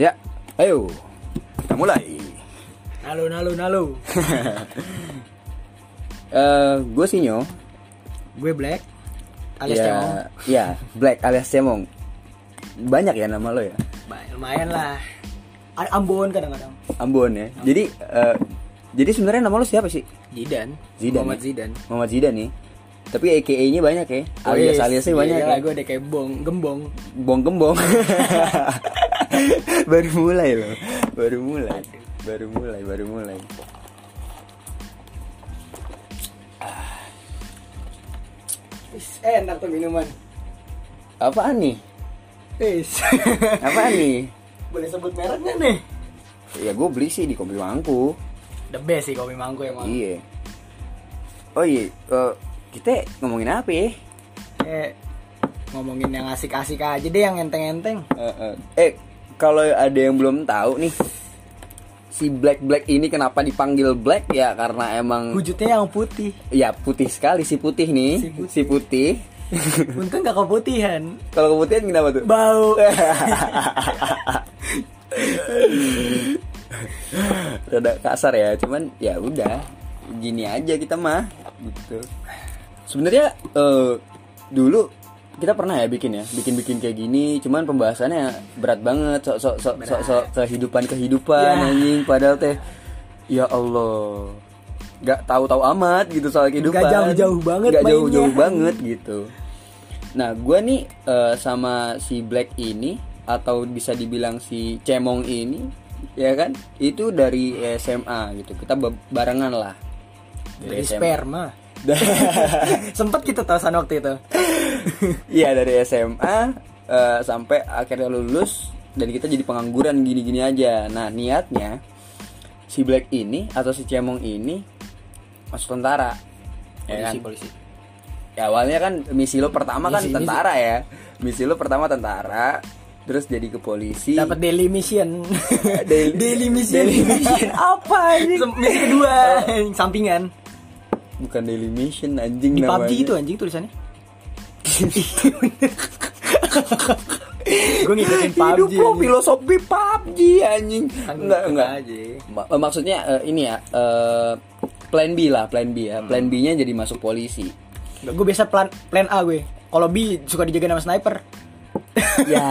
Ya, ayo kita mulai. Nalu nalu nalu. Eh, gue Sinyo. Gue Black alias ya, Cemong. ya, Black alias Cemong. Banyak ya nama lo ya? Ba- Lumayan lah. Ambon kadang-kadang. Ambon ya. Jadi eh, jadi sebenarnya nama lo siapa sih? Zidan. Zidan, Muhammad ya? Zidan. Muhammad Zidan nih. Tapi AKA-nya banyak ya. Alias aliasnya banyak Iya, ya. gue udah kayak bong, gembong. Bong gembong. baru mulai loh. Baru mulai. Baru mulai, baru mulai. Wis, enak tuh minuman. Apaan nih? Wis. Apaan nih? Boleh sebut mereknya nih? Ya gue beli sih di Kopi Mangku. The best sih kopi mangko emang. Iya. Oh iya, eh, kita ngomongin apa ya? Eh, ngomongin yang asik-asik aja deh yang enteng-enteng. Eh, eh, eh, kalau ada yang belum tahu nih, si Black Black ini kenapa dipanggil Black ya? Karena emang Wujudnya yang putih. ya putih sekali si putih nih, Si putih. si putih. Untung gak keputihan. kalau keputihan kenapa tuh? Bau. Rada kasar ya, cuman ya udah gini aja kita mah gitu. Sebenarnya eh, dulu kita pernah ya bikin ya, bikin-bikin kayak gini, cuman pembahasannya berat banget, sok sok sok sok sok kehidupan kehidupan Ya. anjing, padahal teh ya Allah nggak tahu-tahu amat gitu soal kehidupan, Nggak jauh-jauh banget nggak jauh-jauh banget gitu. Nah, gue nih eh, sama si Black ini atau bisa dibilang si Cemong ini, ya kan? Itu dari SMA gitu. Kita ba- barengan lah. Dari SMA. sperma. Sempet kita tasan waktu itu. Iya dari SMA eh, sampai akhirnya lulus dan kita jadi pengangguran gini-gini aja. Nah niatnya si Black ini atau si Cemong ini masuk tentara. Ya kan? polisi. Ya awalnya kan misi lo pertama kan Misi- misi. tentara ya. Misi lo pertama tentara, terus jadi ke polisi. Dapat daily mission. Daily- daily mission. Daily mission apa ini? Misi kedua, yang sampingan. Bukan daily mission anjing Di namanya. PUBG itu anjing tulisannya. Gue ngikutin Hidup PUBG. lo anjing. filosofi PUBG anjing. Enggak enggak. aja. Ma- maksudnya eh, ini ya eh, plan B lah, plan B ya. Plan B-nya jadi masuk polisi. Gue biasa plan plan A gue. Kalau B suka dijaga sama sniper. Ya,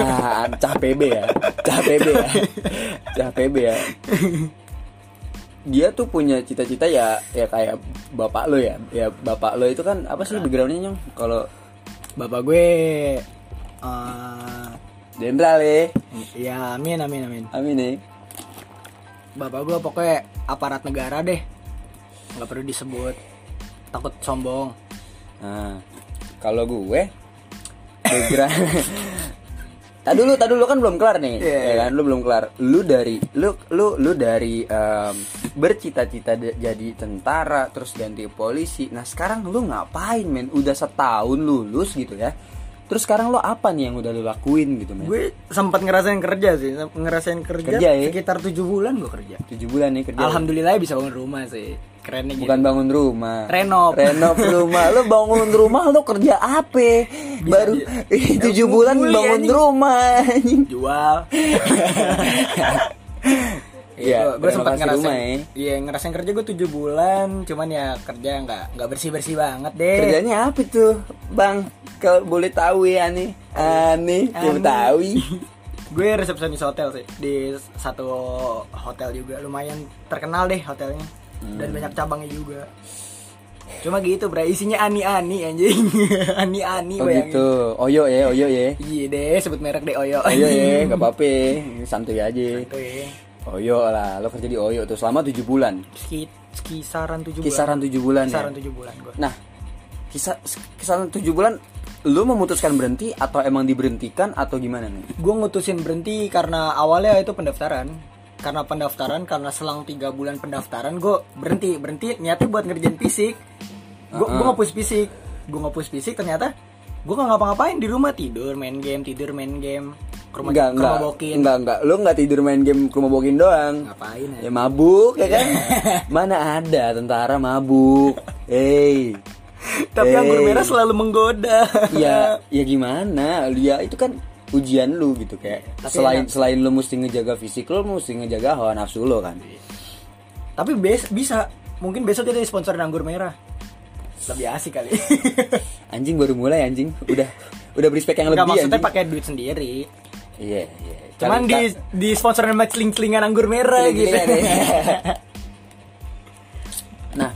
cah PB ya. Cah PB ya. Cah PB ya. Dia tuh punya cita-cita ya ya kayak bapak lo ya. Ya bapak lo itu kan apa sih backgroundnya nyong? Kalau Bapak gue eh jenderal ya. ya amin amin amin. Amin nih. Bapak gue pokoknya aparat negara deh. nggak perlu disebut. Takut sombong. Nah, kalau gue background Tak dulu, tak dulu kan belum kelar nih, Iya, ya kan? Lu belum kelar. Lu dari, lu, lu, lu dari em, bercita-cita jadi tentara, terus ganti polisi. Nah sekarang lu ngapain, men? Udah setahun lulus gitu ya. Terus sekarang lu apa nih yang udah lu lakuin gitu, men? Gue sempat ngerasain kerja sih, ngerasain kerja, Kerja, ya? sekitar tujuh bulan gue kerja. Tujuh bulan nih kerja. Alhamdulillah bisa bangun rumah sih. Kerennya gitu. Bukan bangun rumah. Renov. Renov rumah. Lu bangun rumah lu kerja apa? Baru di- tujuh Ya, bulan muli, bangun anjing. rumah. jual. Iya, gue sempat rumah, ngerasain, iya ngerasain kerja gue tujuh bulan, cuman ya kerja nggak nggak bersih bersih banget deh. Kerjanya apa tuh, Bang? Kalau boleh tahu ya nih. Aneh, coba Aneh. tahu. gue resepsionis hotel sih di satu hotel juga lumayan terkenal deh hotelnya dan Hmm. banyak cabangnya juga. Cuma gitu bro, isinya ani-ani anjing, ani-ani Oh bayangin. gitu. Oyo ya, Oyo ya. Iya deh, sebut merek deh Oyo. Oyo ya, gak apa-apa. Santuy aja. Ya. Oyo lah, lo kerja di Oyo tuh selama tujuh bulan. Sekit, kisaran tujuh bulan. Kisaran tujuh bulan ya. Kisaran tujuh bulan gue. Nah, kisah kisaran tujuh bulan lu memutuskan berhenti atau emang diberhentikan atau gimana nih? gue ngutusin berhenti karena awalnya itu pendaftaran karena pendaftaran karena selang tiga bulan pendaftaran gue berhenti berhenti niatnya buat ngerjain fisik gue gue Uh-uh. ngapus fisik gue ngapus fisik ternyata gue nggak ngapa-ngapain di rumah tidur main game tidur main game ke rumah Enggak, ke enggak, rumah bokin enggak, enggak. Lu enggak tidur main game ke rumah bokin doang. ngapain Ya ya mabuk ya kan? Mana ada tentara mabuk. Hey. tapi anggur Hey. merah selalu menggoda Ya, ya gimana? Ya itu kan ujian lu gitu kayak Tapi selain enak. selain lu mesti ngejaga fisik lu mesti ngejaga hawa nafsu lu kan Tapi bes bisa mungkin besok kita sponsorin anggur merah. Lebih asik kali. anjing baru mulai anjing udah udah beri spek yang Enggak lebih maksudnya anjing. pakai duit sendiri. iya iya Cuman Kali- di di sponsorin sama celing-celingan anggur merah gitu. Iya. Nah,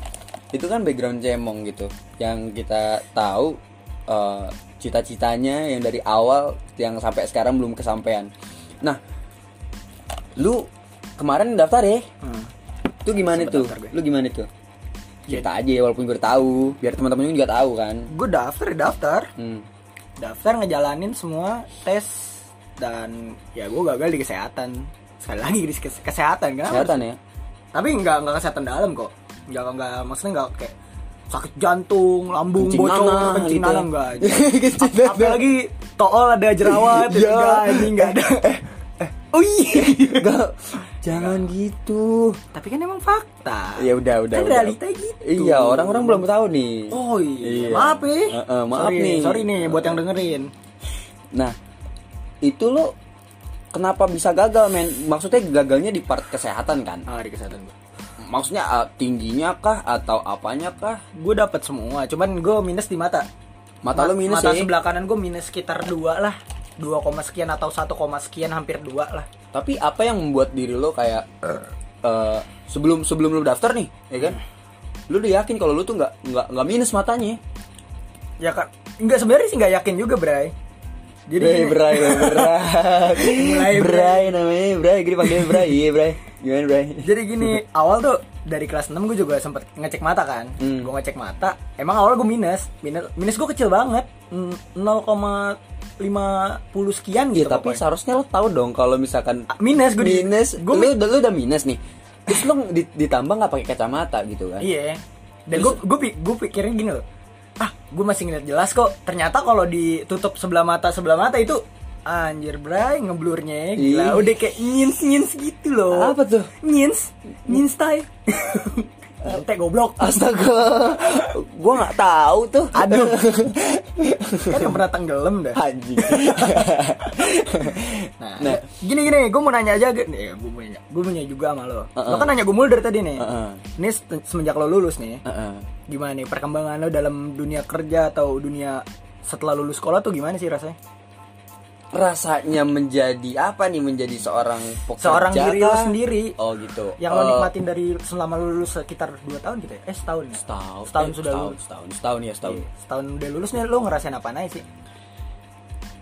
itu kan background cemong gitu. Yang kita tahu eh, cita-citanya yang dari awal yang sampai sekarang belum kesampaian. Nah, lu kemarin daftar ya? Hmm. Itu gimana Sempet tuh? Lu gimana tuh? Cerita aja walaupun gue tahu, biar teman-teman juga tahu kan. Gue daftar, ya daftar. Hmm. Daftar ngejalanin semua tes dan ya gue gagal di kesehatan. Sekali lagi di kes- kesehatan kenapa? Kesehatan ya. Tapi nggak nggak kesehatan dalam kok. Nggak nggak maksudnya nggak kayak sakit jantung, lambung Kencing bocor, nanah kencing gitu. nanah enggak. Kencing Ap- Apalagi tool ada jerawat, enggak ini enggak ada. Oh iya. Enggak, jangan gitu. Tapi kan emang fakta. Ya udah udah. Kan udah. realita gitu. Iya, orang-orang belum tahu nih. Oh iya. Iya. Maaf ya. Heeh, maaf sorry, nih. Sorry nih buat yang dengerin. Nah, itu lo kenapa bisa gagal, men? Maksudnya gagalnya di part kesehatan kan? Ah, di kesehatan gue. Maksudnya uh, tingginya kah atau apanya kah? Gue dapat semua, cuman gue minus di mata. Mata lo minus mata ya? sebelah kanan gue minus sekitar 2 lah. 2, sekian atau 1, sekian hampir 2 lah. Tapi apa yang membuat diri lo kayak uh, sebelum sebelum lo daftar nih, ya kan? Lo udah yakin kalau lo tuh nggak nggak nggak minus matanya? Ya kan, enggak sebenarnya sih nggak yakin juga, Bray. Jadi Bray, Bray, Bray, Mulai, Bray namanya Bray, gini panggilnya Bray, iya Bray, gimana Bray? jadi gini, awal tuh dari kelas 6 gue juga sempet ngecek mata kan. Hmm. Gue ngecek mata, emang awal gue minus. Minus minus gue kecil banget. Mm, 0,50 sekian Iya gitu tapi pokoknya. seharusnya lo tahu dong kalau misalkan Ah, minus gue minus, gue lu, lu udah minus nih. Terus lo di- ditambah nggak pakai kacamata gitu kan? Iya. Dan gue gue gue pikirin gini loh. Ah, gue masih ngeliat jelas kok. Ternyata kalau ditutup sebelah mata sebelah mata itu anjir bray ngeblurnya gila Ih. udah kayak nyins nyins gitu loh Apa tuh? nyins nyins tai teh goblok Astaga, gua nggak tahu tuh. aduh kan pernah tenggelam dah Anjing. nah, Nah. gini gini gue mau nanya aja gue gue mau nanya gue mau nanya juga sama lo Uh-uh. lo kan nanya gue mulu dari tadi nih Uh-uh. ini se- semenjak lo lulus nih Heeh. gimana nih perkembangan lo dalam dunia kerja atau dunia setelah lulus sekolah tuh gimana sih rasanya? Rasanya menjadi apa nih? Menjadi seorang pekerja Seorang diri lo sendiri Oh gitu. yang lo Eh, nikmatin dari selama lo lulus sekitar 2 tahun gitu ya? Eh setahun ya? Setahun. Setahun eh, sudah setahun, lulus. setahun, setahun ya setahun. Iya, Setahun udah lulus nih lo ngerasain apa aja sih?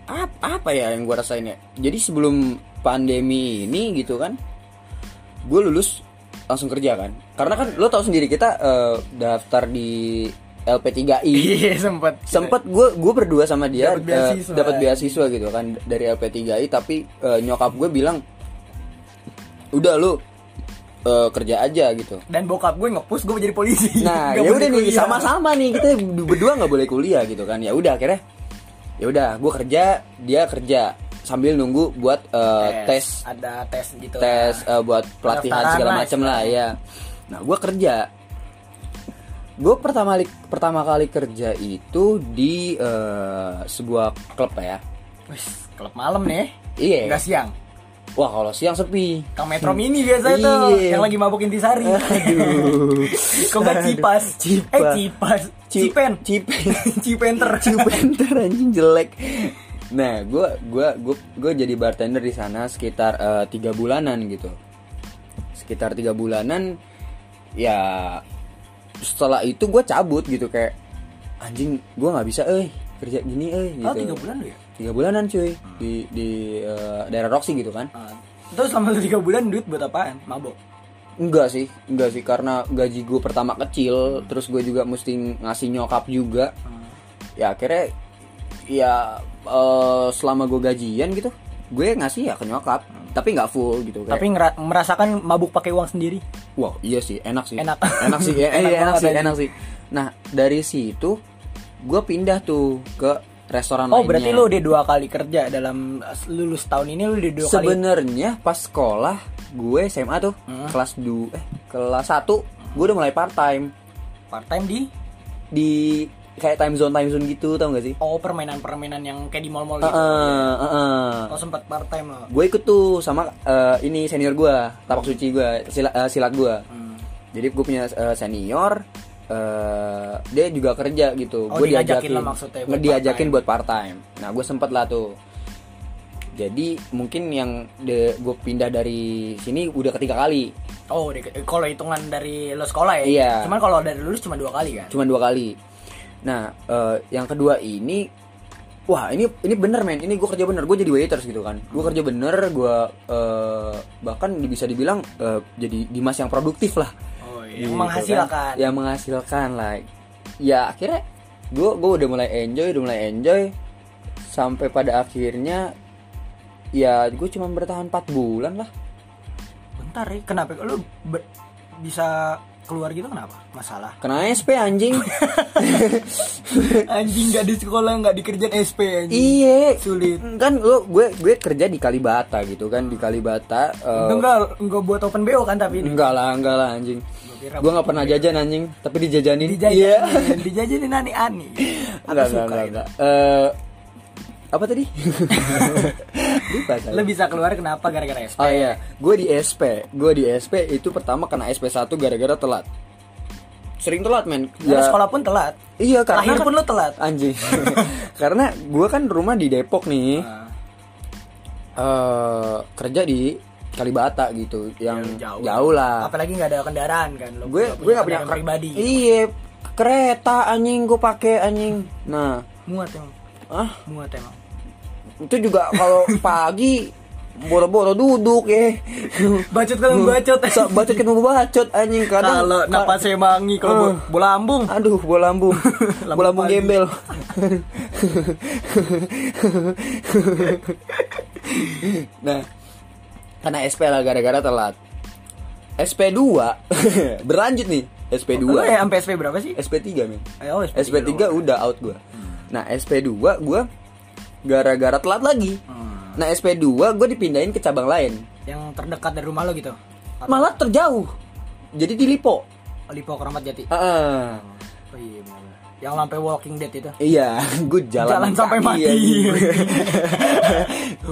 Apa, apa ya yang gua rasain ya? Jadi sebelum pandemi ini gitu kan, gue lulus langsung kerja kan. Karena kan lo tau sendiri kita eh, daftar di LP3I. Iya sempet. Sempet gue gue berdua sama dia Dapet eh, beasiswa. dapat beasiswa gitu kan dari LP3I tapi eh, nyokap gue bilang udah lu eh, kerja aja gitu. Dan bokap gue ngepush gue jadi polisi. Nah ya udah nih sama-sama nih kita berdua nggak boleh kuliah gitu kan. Ya udah akhirnya ya udah gue kerja dia kerja sambil nunggu buat eh, tes. Ada tes gitu tes lah. eh, buat pelatihan segala lah macem lah ya. Nah gue kerja gue pertama kali pertama kali kerja itu di eh, sebuah klub ya. Wih, klub malam nih. Iya. Nggak siang? Wah kalau siang sepi. Kang Metro Mini biasa tuh Iya. Yang lagi mabuk intisari aduh. Kok gak cipas? Cipas. Eh cipas. Cipen. Cipen. Cipenter. Cipenter anjing jelek. Nah gue gua gua gua jadi bartender di sana sekitar eh, tiga bulanan gitu. Sekitar tiga bulanan ya setelah itu gue cabut gitu kayak anjing gue nggak bisa eh kerja gini eh gitu. Oh tiga bulan lu ya? tiga bulanan cuy. Di di eh, daerah Roxy gitu kan. Ah, Terus selama tiga bulan duit buat apaan? Mabok? Enggak sih enggak sih karena gaji gue pertama kecil terus gue juga mesti ngasih nyokap juga. Ya akhirnya ya eh, selama gue gajian gitu gue ngasih ya ke nyokap tapi nggak full gitu kayak Tapi ngera- merasakan mabuk pakai uang sendiri? Wow iya sih enak sih. Enak. enak sih ya, Enak iya, enak sih enak sih. Nah dari situ gue pindah tuh ke restoran Oh lainnya. berarti lu udah dua kali kerja dalam lulus tahun ini lu udah dua kali? Sebenarnya pas sekolah gue SMA tuh Hmm. kelas 2 eh kelas 1 gue udah mulai part time part time di? Di kayak time zone time zone gitu tau gak sih Oh permainan-permainan yang kayak di mall-mall gitu. Heeh, heeh. Oh sempat part time lo. gue ikut tuh sama eh, ini senior gue tapak suci gue silat, eh, silat gue Hmm. jadi gue punya eh, senior eh, dia juga kerja gitu Oh, gue diajakin lah maksudnya buat diajakin part-time. buat part time nah gue sempet lah tuh jadi mungkin yang gue pindah dari sini udah ketiga kali Oh, kalau hitungan dari lo sekolah ya. Iya. Cuman kalau dari lulus cuma dua kali kan. cuma dua kali nah eh, yang kedua ini wah ini ini bener men. Ini gue kerja bener. Gue jadi waiters gitu kan. Gue kerja bener gue eh, bahkan bisa dibilang eh, jadi dimas yang produktif lah. Oh, Gitu yang menghasilkan. kan. ya menghasilkan lah ya akhirnya gue gue udah mulai enjoy udah mulai enjoy. Sampai pada akhirnya ya gue cuma bertahan 4 bulan lah. Bentar ya, kenapa? Lo bisa keluar gitu kenapa? Masalah. kena SP anjing anjing gak di sekolah nggak dikerjain SP anjing. iya Sulit. kan lo gue gue kerja di Kalibata gitu kan di Kalibata eh, Itu enggak enggak buat open BO kan tapi ini. enggak lah enggak lah anjing gue nggak pernah jajan anjing tapi dijajanin dijajanin, Iya. dijajanin ani-ani. Aku enggak enggak enggak, enggak. Eh, apa tadi lupa saya. Lo bisa keluar kenapa gara-gara SP? Oh iya, gue di SP, gue di SP itu pertama kena SP 1 gara-gara telat. Sering telat men. Karena sekolah pun telat. Iya karena Lahir pun lo telat. Anjing. karena gue kan rumah di Depok nih, Nah, eh kerja di Kalibata gitu, yang jauh. jauh, lah. Apalagi nggak ada kendaraan kan lo. Gue gue nggak punya kendaraan pribadi. Iya, kereta anjing gue pakai anjing. Nah, Muat emang. ah Muat emang. Itu juga kalau pagi boro-boro duduk ya. Bacot kan bacot. Sa- bacot kan bacot anjing kadang Kalau napas semangi kalau Ah. bo- bola lambung. Aduh, bola lambung. Bola lambung gembel. nah, karena SP lah gara-gara telat. SP2 berlanjut nih. SP2. Lo ya sampai SP berapa sih? SP3 men. Eh, Oh, SP3 SP3 doang. udah out gua. Nah, SP2 gua gara-gara telat lagi. Hmm. Nah, SP2 gua dipindahin ke cabang lain. Yang terdekat dari rumah lo gitu. Malah terjauh. Jadi di Lipo. Lipo Keramat Jati. Ah. Oh iya benar. Yang sampai Walking Dead itu. Iya, gue jalan, Jalan sampai mati.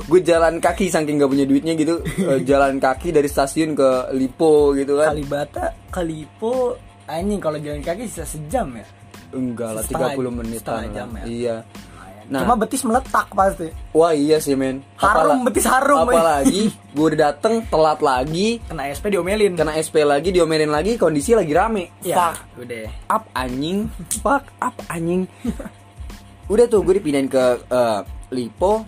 gue jalan kaki saking gak punya duitnya gitu. Eh, jalan kaki dari stasiun ke Lipo gitu kan. Kalibata, Kalipo, anjing kalau jalan kaki bisa sejam ya. Enggak lah, Setengah- 30 menit setengah jam ya. Iya. Nah. Cuma betis meletak pasti. Wah iya sih men. Harum, betis harum. Apalagi gue udah dateng telat lagi, Kena SP diomelin. kena SP lagi, diomelin lagi, kondisi lagi rame. ya, Fuck udah. up anjing. Fuck up anjing. udah tuh gue dipindahin ke eh, Lipo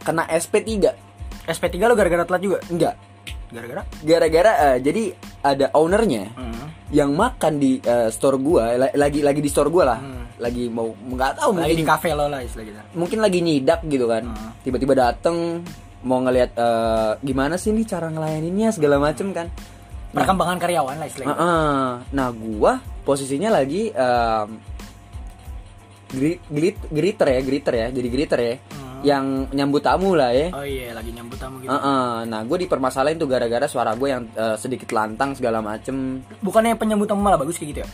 kena SP3. SP3 lo gara-gara telat juga? Enggak. Gara-gara? Gara-gara eh, jadi ada ownernya Hmm. yang makan di eh, store gua la- lagi lagi di store gua lah. Hmm. Lagi mau nggak tahu Lagi di mungkin kafe lo lah istilah gitu. mungkin lagi nyidak gitu kan. Hmm. Tiba-tiba dateng mau ngelihat eh, gimana sih nih cara ngelayaninnya segala macem kan. Perkembangan karyawan lah istilah gitu. Heeh. Nah, gua posisinya lagi em, gri- glit- greeter ya, greeter ya, jadi greeter ya. Hmm. Yang nyambut tamu lah ya. Oh iya, lagi nyambut tamu gitu. Heeh. Nah, gue dipermasalahin tuh gara-gara suara gue yang eh, sedikit lantang segala macem. Bukannya penyambut tamu malah bagus kayak gitu ya?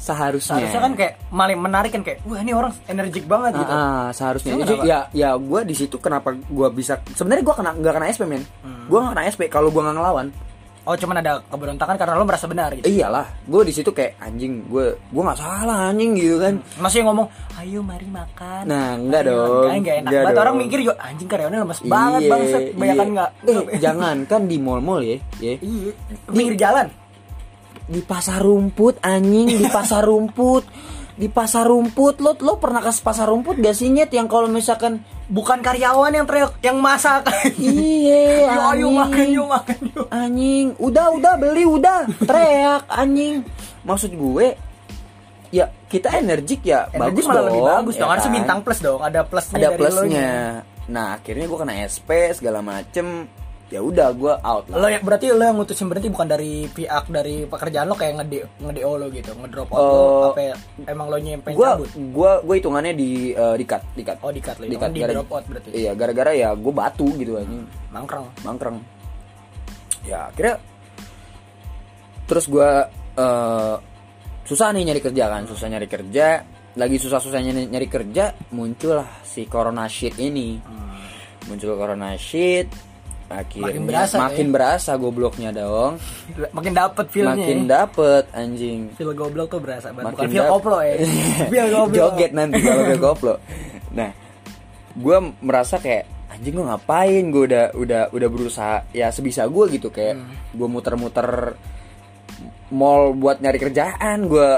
Seharusnya. Seharusnya kan kayak malah menarik kan kayak, wah ini orang energik banget gitu. Ah, seharusnya. Jadi, ya, ya gue di situ kenapa gue bisa? Sebenarnya gue kena nggak kena SP men. Hmm. Gue nggak kena SP kalau gue nggak ngelawan. Oh cuman ada keberontakan karena lo merasa benar gitu. Iyalah, gue di situ kayak anjing, gue gue nggak salah anjing gitu kan. Masih ngomong, ayo mari makan. Nah, enggak Ayo, dong. Enggak, enggak enak Enggak banget. Orang dong. mikir juga, anjing karyawannya lemes banget Iya, bangset. Banyakan iya. enggak. Eh, jangan kan di mall-mall ya, ya. Iya, pinggir jalan. Di pasar rumput anjing, di pasar rumput. Di pasar rumput lo lo pernah ke pasar rumput gak sih nyet yang kalau misalkan Bukan karyawan yang teriak, yang masak. Iya, Yo, ayo makan, yuk makan, yuk. Anjing, udah udah beli udah, teriak anjing. Maksud gue ya kita energik ya Bagus bagus malah dong. lebih bagus ya dong. Kan? bintang plus dong. Ada plusnya Ada dari plusnya. Nah, akhirnya gue kena SP segala macem. Ya udah gue out lah. Lo yang berarti lo yang ngutusin berarti bukan dari pihak dari pekerjaan lo kayak ngede ngede lo gitu, ngedrop out lo Oh. apa ya? emang lo nyempen Gue cabut? gue gue hitungannya di eh, di cut, di cut. Oh di cut lo, Di hitungan cut, di drop out berarti. Iya, gara-gara ya gue batu gitu anjing. Mangkrang. mangkreng ya akhirnya terus gue eh, susah nih nyari kerja kan susah nyari kerja lagi susah susahnya nyari, nyari kerja muncullah si corona shit ini muncul corona shit akhirnya Makin berasa, makin ya. berasa gobloknya dong. Makin dapet feelnya makin ya. dapet anjing. Feel goblok tuh berasa banget. Bukan makin feel dap- koplo ya feel goblok joget nanti kalau feel koplo. Nah gue merasa kayak anjing gue ngapain? Gue udah udah udah berusaha ya sebisa gue gitu kayak Hmm. gue muter-muter mall buat nyari kerjaan gue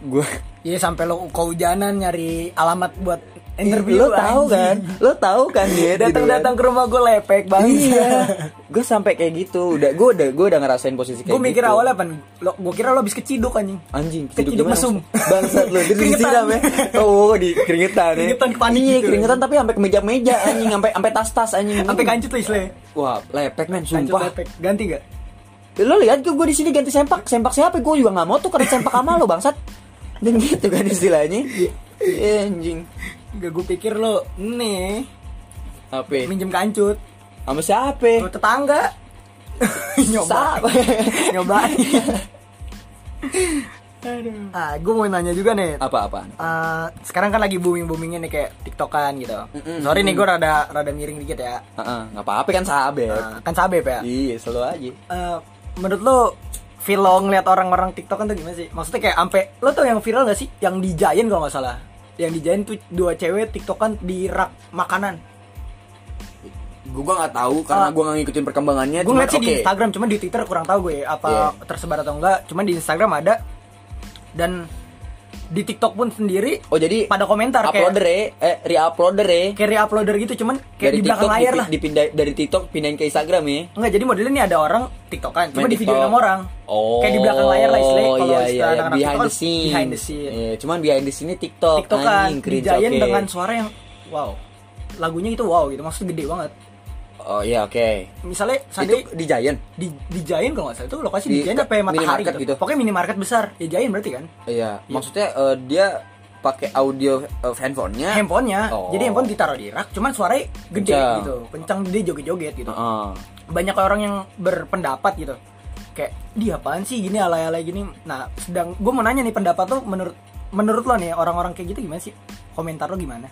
gue Iya sampai lo kehujanan nyari alamat buat interview lo tahu kan? Lo tahu kan dia datang datang ke rumah gue lepek banget. Iya. Gue sampai kayak gitu. Udah gue udah gue udah ngerasain posisi kayak gue mikir gitu. awalnya apa lo gue kira lo habis keciduk anjing. Anjing Keciduk gimana? mesum. bangsat lo Keringetan. disiram ya. Oh di keringetan ya. Keringetan panik iya gitu. keringetan tapi sampai ke meja-meja anjing. Sampai sampai tas-tas anjing. Sampai kancut lo isle wah lepek men sumpah. lepek. Ganti gak lo lihat gue di sini ganti sempak. Sempak siapa? Gue juga nggak mau tuh karena sempak sama lo bangsat. Dan gitu kan istilahnya. Iya, anjing gak gue pikir lo nih apa? minjem kancut. Sama siapa? Lo tetangga. Nyoba. Siapa? nyobain ah gue mau nanya juga nih. Apa apa? Eh, sekarang kan lagi booming boomingnya nih kayak tiktokan gitu. Mm-mm. sorry nih gue rada rada miring dikit ya. Nggak apa-apa kan sahabat Eh, kan sabep ya iya selalu aja. Eh, menurut lo lo ngeliat orang-orang tiktokan tuh gimana sih? Maksudnya kayak ampe lo tau yang viral gak sih? Yang di Giant kalau nggak salah yang di Giant tuh dua cewek tiktokan di rak makanan. Gue gua nggak tahu karena Ah. gue nggak ngikutin perkembangannya gue ngeliat sih di oke. Instagram cuman di Twitter kurang tahu gue apa Iya. tersebar atau enggak. Cuman di Instagram ada. Dan di TikTok pun sendiri oh jadi pada komentar uploader kayak ya? Eh re-uploader ya? Kayak re-uploader gitu cuman kayak di belakang TikTok layar lah. dipindah dari TikTok pindahin ke Instagram ya? Enggak, jadi modelnya nih ada orang TikTokan, cuma Main di video TikTok. sama orang. Oh, Kayak di belakang layar lah istilahnya kalau iya, iya, iya. anak-anak behind the scene. Behind the scene. Iya, cuman behind the scene TikTok. TikTokan dijain oke. dengan suara yang wow. Lagunya itu wow gitu, maksudnya gede banget. Oh iya oke. Misalnya Itu Sandi di Giant. di di Giant kalau nggak salah itu lokasi Di di, Giant apa ya, matahari gitu. gitu. Pokoknya minimarket besar. Ya Giant berarti kan? Iya, maksudnya eh, dia pakai audio eh, handphonenya. Handphonenya. Oh. Jadi handphone ditaruh di rak, cuman suaranya gede Kencang. gitu. Kencang dia joget-joget gitu. Heeh. Banyak orang yang berpendapat gitu kayak dia apaan sih gini alay-alay gini nah sedang gue mau nanya nih pendapat lo menurut menurut lo nih orang-orang kayak gitu gimana sih komentar lo gimana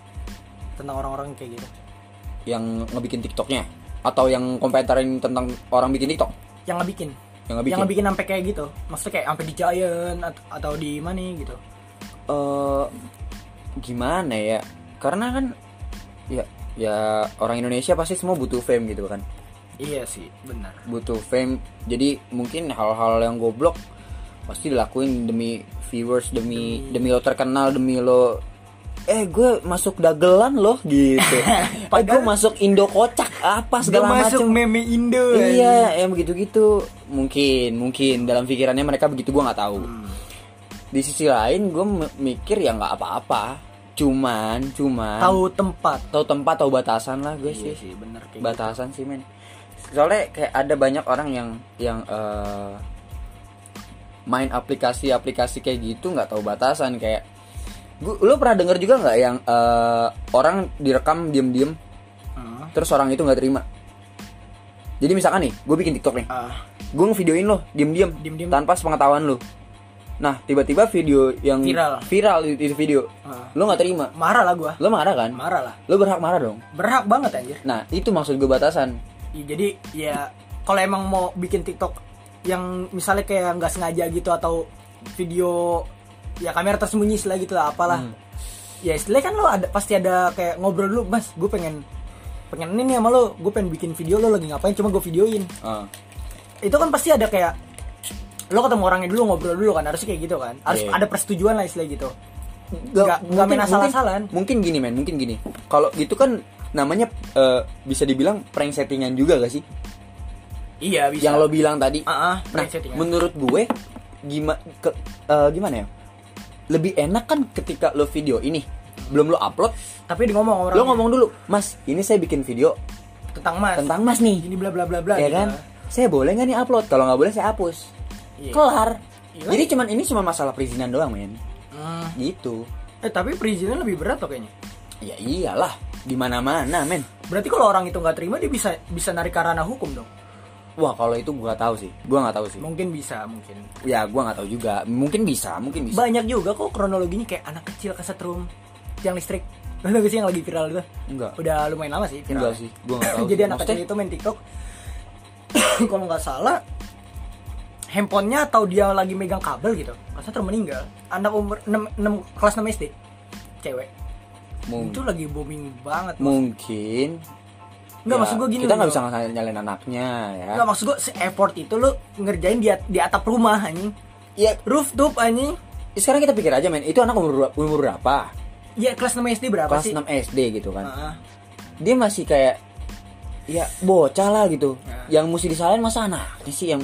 tentang orang-orang kayak gitu Yang ngebikin TikToknya atau yang komentarin tentang orang bikin TikTok? yang ngebikin Yang ngebikin. yang ngebikin sampai kayak gitu maksudnya kayak sampai di Giant at- atau di mana gitu eh gimana ya? Karena kan ya ya orang Indonesia pasti semua butuh fame gitu kan. Iya sih benar. Butuh fame. Jadi mungkin hal-hal yang goblok pasti dilakuin demi viewers demi demi lo terkenal demi lo eh gue masuk dagelan loh gitu. Eh gue Padahal- masuk Indo kocak apa segala masuk macam meme Indo iya yang begitu gitu mungkin mungkin. Dalam pikirannya mereka begitu gue nggak tahu. Hmm. di sisi lain gue mikir ya nggak apa-apa. Cuman cuman tahu tempat. Tahu tempat tahu batasan lah gue iya sih sih benar kayak gitu. batasan sih men soalnya kayak ada banyak orang yang yang eh, main aplikasi-aplikasi kayak gitu nggak tahu batasan kayak gua, lu pernah denger juga nggak yang eh, orang direkam diem-diem Hmm. terus orang itu nggak terima? Jadi misalkan nih gue bikin tiktok nih. Ah, gue ngevideoin lo diem-diem tanpa sepengetahuan lo nah tiba-tiba video yang Viral. viral itu video Ah. lo nggak terima. Marah lah gua. Lo marah kan? Marah lah. Lo berhak marah dong. Berhak banget anjir. Nah itu maksud gue batasan Ya, jadi ya kalau emang mau bikin TikTok yang misalnya kayak nggak sengaja gitu atau video ya kamera tersembunyi istilah gitu lah apalah. Hmm. Ya istilahnya kan lo ada pasti ada kayak ngobrol dulu, Mas, gue pengen pengen ini nih sama lo, gue pengen bikin video lo lagi ngapain cuma gue videoin. Ah. Itu kan pasti ada kayak lo ketemu orangnya dulu ngobrol dulu kan harusnya kayak gitu kan harus Iya. ada persetujuan lah istilah gitu Nggak- nggak main asal-asalan. mungkin, mungkin gini men mungkin gini kalau gitu kan namanya eh, bisa dibilang prank settingan juga gak sih? Iya bisa. Yang lo bilang tadi. Ah, ah, nah settingan. menurut gue gimana gimana ya? Lebih enak kan ketika lo video ini belum lo upload. Tapi di ngomong orang lo ngomong dulu mas ini saya bikin video tentang mas. tentang mas nih. Ini bla bla bla bla ya gitu. kan? Saya boleh nggak nih upload? Kalau nggak boleh saya hapus. Iya. kelar. Iya. jadi cuman ini cuma masalah perizinan doang men. Hmm. gitu. Eh tapi perizinnya lebih berat loh kayaknya. Ya iyalah di mana mana men berarti kalau orang itu nggak terima dia bisa bisa narik ke ranah hukum dong wah kalau itu gua tahu sih gua nggak tahu sih Mungkin bisa, mungkin. ya gua nggak tahu juga mungkin bisa mungkin bisa Banyak juga kok kronologinya kayak anak kecil kesetrum yang listrik. Lo tau sih yang lagi viral itu? enggak Udah lumayan lama sih viral. enggak sih gua nggak tahu Jadi sih. anak Maksudnya- kecil itu main TikTok. Kalau nggak salah handphonenya atau dia lagi megang kabel gitu. Kesetrum meninggal. Anak umur 6, 6 kelas 6 SD. Cewek. Mung- Itu lagi booming banget. mungkin Enggak ya, maksud gue gini kita nggak bisa nyalain anaknya ya Enggak maksud gue se-effort itu lu ngerjain di, di atap rumah anjing. ya Rooftop anjing. sekarang kita pikir aja men itu anak umur umur berapa Ya kelas 6 SD berapa kelas sih? 6 SD gitu kan Heeh. dia masih kayak ya bocah lah gitu Ya. yang mesti disalahin masa anaknya sih yang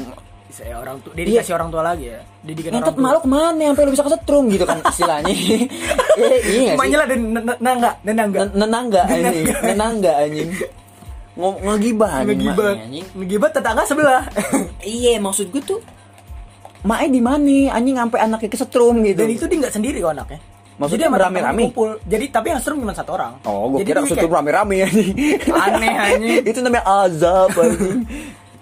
Saya orang tua, dedikasi orang tua lagi ya. Didikan orang ngentot tua. malu ke mana sampai lu bisa kesetrum gitu kan istilahnya eh, iya sih Emaknya lah dan nangga, dan nangga. Nen- nenangga anjing nenangga anjing ngegibah anjing Ngegibat tetangga sebelah. iya maksud gue tuh Mae di mana anjing sampai anaknya kesetrum gitu dan itu dia nggak sendiri kok anaknya. Maksudnya beramai-ramai? teman-teman kumpul. Jadi tapi yang serem cuma satu orang. Oh, gue Jadi kira kayak- rame-rame anjing. Aneh, anjing. itu namanya azab anjing.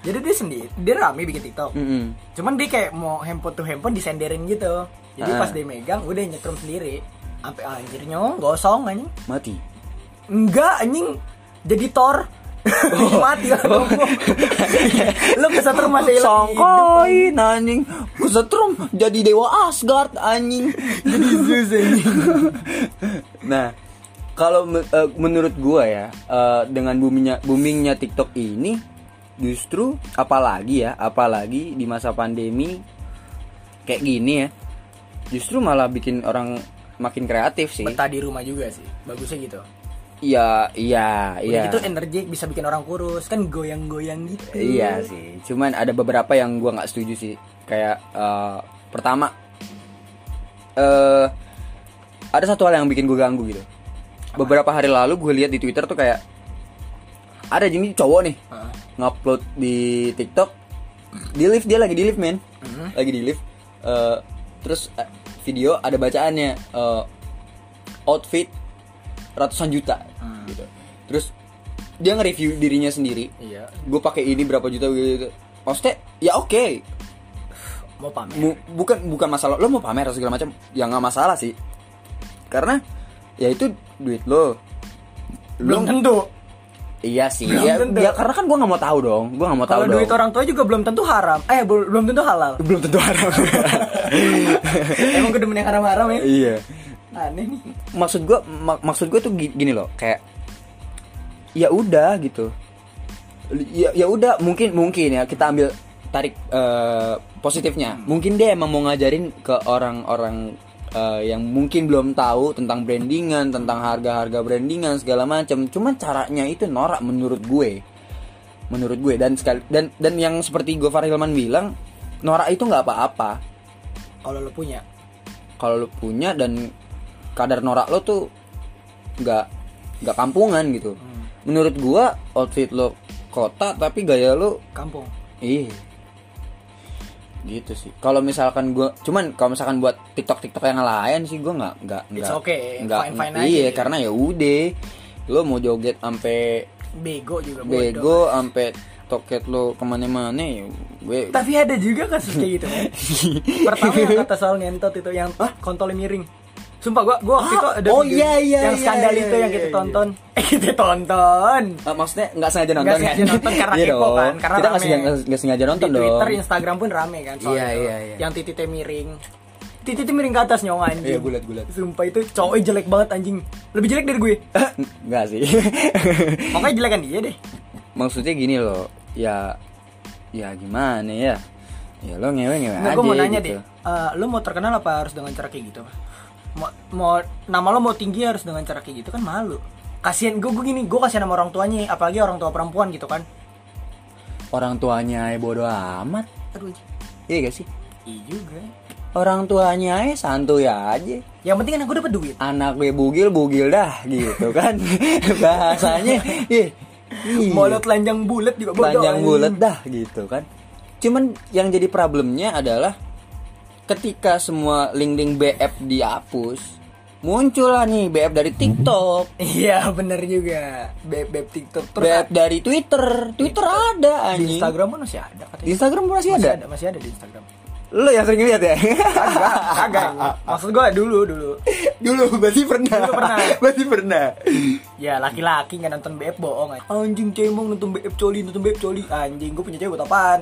Jadi dia sendiri, dia rame bikin TikTok. Mm-mm. Cuman dia kayak mau handphone tuh handphone disenderin gitu. Jadi Ah. pas dia megang udah nyetrum sendiri. Sampai anjir nyong gosong anjing. Mati. Enggak anjing jadi Thor. mati lah Oh. Lu kesetrum masih hidup. Songkoin anjing. Kesetrum jadi dewa Asgard anjing. Jadi Zeus anjing. Nah, kalau eh, menurut gua ya, eh, dengan boomingnya boomingnya TikTok ini justru apalagi ya, apalagi di masa pandemi kayak gini ya. Justru malah bikin orang makin kreatif sih. Betah di rumah juga sih. Bagusnya gitu. Iya, iya, iya. gitu energik bisa bikin orang kurus kan goyang-goyang gitu. Iya sih. Cuman ada beberapa yang gua nggak setuju sih. Kayak eh, pertama eh ada satu hal yang bikin gue ganggu gitu. Beberapa hari lalu gue lihat di Twitter tuh kayak ada jadi cowok nih Heeh. Ngupload di TikTok di lift dia lagi di lift men Mhm. lagi di lift Eh, terus eh, video ada bacaannya eh, outfit ratusan juta Hmm. gitu terus dia nge-review dirinya sendiri Iya. gue pakai ini berapa juta gitu maksudnya ya oke Mau pamer. Bukan bukan masalah lo mau pamer segala macam ya nggak masalah sih karena ya itu duit lo belum Lo- tentu. Iya sih Belum ya, tentu. ya karena kan gue nggak mau tahu dong gue nggak mau tahu Kalau dong duit orang tua juga belum tentu haram. Eh bel- belum tentu halal. belum tentu haram Emang gue demen yang haram-haram ya. iya Aneh nih. maksud gue maksud gue tuh gi- gini loh kayak ya udah gitu ya ya udah mungkin mungkin ya kita ambil tarik eh, positifnya mungkin dia emang mau ngajarin ke orang-orang eh, yang mungkin belum tahu tentang brandingan tentang harga-harga brandingan segala macam. Cuman caranya itu norak menurut gue. Menurut gue. Dan sekali dan dan yang seperti gue Hilman bilang norak itu nggak apa-apa. Kalau lo punya. kalau lu punya dan kadar norak lo tuh nggak nggak kampungan gitu. Menurut gua outfit lo kota tapi gaya lo Kampung. iya gitu sih kalau misalkan gua cuman kalau misalkan buat tiktok tiktok yang lain sih gua nggak nggak nggak okay, nggak fine-fine iya aja. karena ya udah lo mau joget sampai Bego juga bego sampai toket lo ke mana-mana ya gue Tapi ada juga kasus kayak gitu. kan. Pertama yang kata soal ngentot itu yang kontolnya miring. Sumpah gua gua waktu Ah, itu ada oh video iya, iya, yang iya, skandal iya, itu yang iya, kita iya. tonton. Eh kita tonton. Ah, maksudnya nggak sengaja nonton sengaja kan? nonton karena Iya kepo kan, karena kita nggak sengaja, nggak sengaja nonton di dong Twitter, Instagram pun rame kan soal Iya, itu. iya, iya. Yang titiknya miring. Titiknya miring ke atas nyong anjing. Iya, gue liat. Sumpah itu cowoknya jelek banget anjing. Lebih jelek dari gue. Enggak sih. Makanya jelekan dia deh. Maksudnya gini loh, ya ya gimana ya? Ya lo ngewe-ngewe Nggak, aja gue mau nanya gitu. deh. eh, lu mau terkenal apa harus dengan cara kayak gitu? Mau, mau nama lo mau tinggi harus dengan cara kayak gitu kan malu. Kasian gue, gue gini, gue kasihan sama orang tuanya, apalagi orang tua perempuan gitu kan. Orang tuanya ya bodo amat. Aduh, Iya gak sih? iya juga. Orang tuanya ya santuy aja. Yang penting kan aku dapat duit. Anak gue bugil bugil dah gitu kan. Bahasanya ih. iya. Molot lanjang bulat juga bodoh. panjang anjing. bulat dah gitu kan cuman yang jadi problemnya adalah ketika semua link-link BF dihapus muncul lah nih BF dari TikTok Iya bener juga Beb beb TikTok terus BF dari Twitter Twitter ada di anjing Instagram pun masih ada Di katanya. Instagram masih Masih ada ada masih ada di Instagram. lo yang sering lihat ya Kagak, kagak. Maksud gue dulu dulu. dulu berarti pernah Dulu pernah. berarti pernah Ya laki-laki nggak nonton BF bohong aja. Anjing cemong nonton BF coli nonton BF coli. Anjing gue punya cewek buat apaan?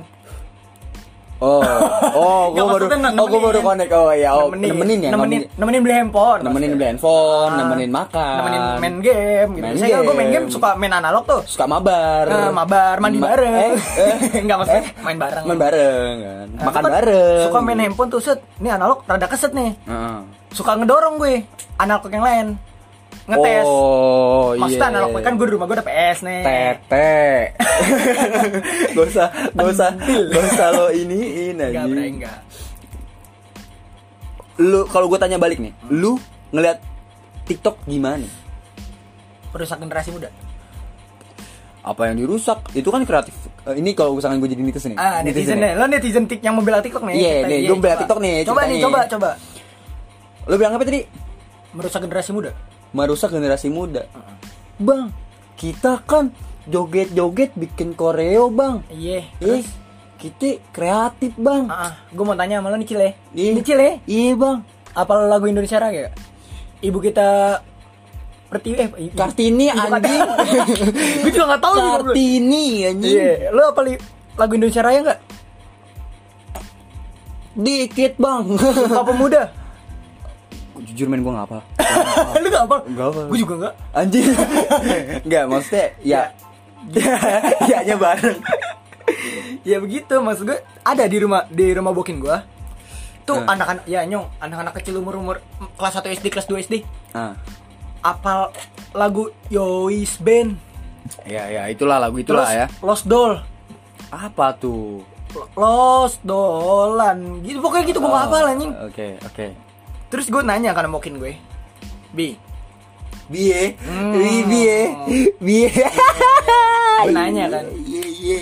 Oh oh gue baru oh gue baru connect oh ya oh nemenin, ya nemenin, nemenin nemenin beli handphone. nemenin beli handphone Ah, nemenin makan Nemenin main game gitu. Main Biasanya gue main game. suka main analog tuh. suka mabar Nah, mabar, mandi Ma- bareng. eh, eh. Enggak maksudnya main bareng. main bareng kan Nah, makan suka- bareng Suka main handphone tuh set. Ini analog rada keset nih. Heeh. Suka ngedorong gue analog yang lain. Ngetes. oh Maksudnya iya analog kan gue di rumah gue ada PS nih. tete gak usah gak usah gak usah lo iniin Enggak, aja bro, enggak. lu kalau gue tanya balik nih lu ngeliat TikTok gimana Perusak generasi muda. apa yang dirusak itu kan kreatif Eh, ini kalau misalkan gue jadi netizen nih Ah, netizen nih. Lo netizen tik yang membela TikTok nih. Iya, nih, gua membela. TikTok nih, Coba nih, coba, coba. lu bilang apa tadi Merusak generasi muda. Merusak generasi muda bang kita kan joget-joget bikin koreo bang Iya. eh Terus, kita kreatif bang ah, gue mau tanya sama lo nih Cile. Iya. Nih Cile, iya bang apa lagu Indonesia Raya? Ibu kita Pertiwi eh Kartini anjing gue juga gak tahu. Kartini anjing Iya, lo apa li- lagu Indonesia Raya gak? dikit bang Sumpah pemuda. jujur main gue gak apa lu gak apa? Nggak hafal. Gue juga gak. anjing. Nggak maksudnya ya. Ya. Nya bareng. Ya begitu. Maksud gue ada di rumah di rumah bokin gue tuh Hmm. anak-anak ya nyong anak-anak kecil umur umur kelas 1 SD kelas 2 SD ah. Apal lagu Yois Band. Ya ya itulah lagu itulah terus ya. Lost Doll. Apa tuh? Lost Dollan. Gitu pokoknya gitu gue gak hafal anjing. Oke oke terus gue nanya karena bokin gue. Bi biye Hmm. Ih, biye biye gue nanya kan. Iya iya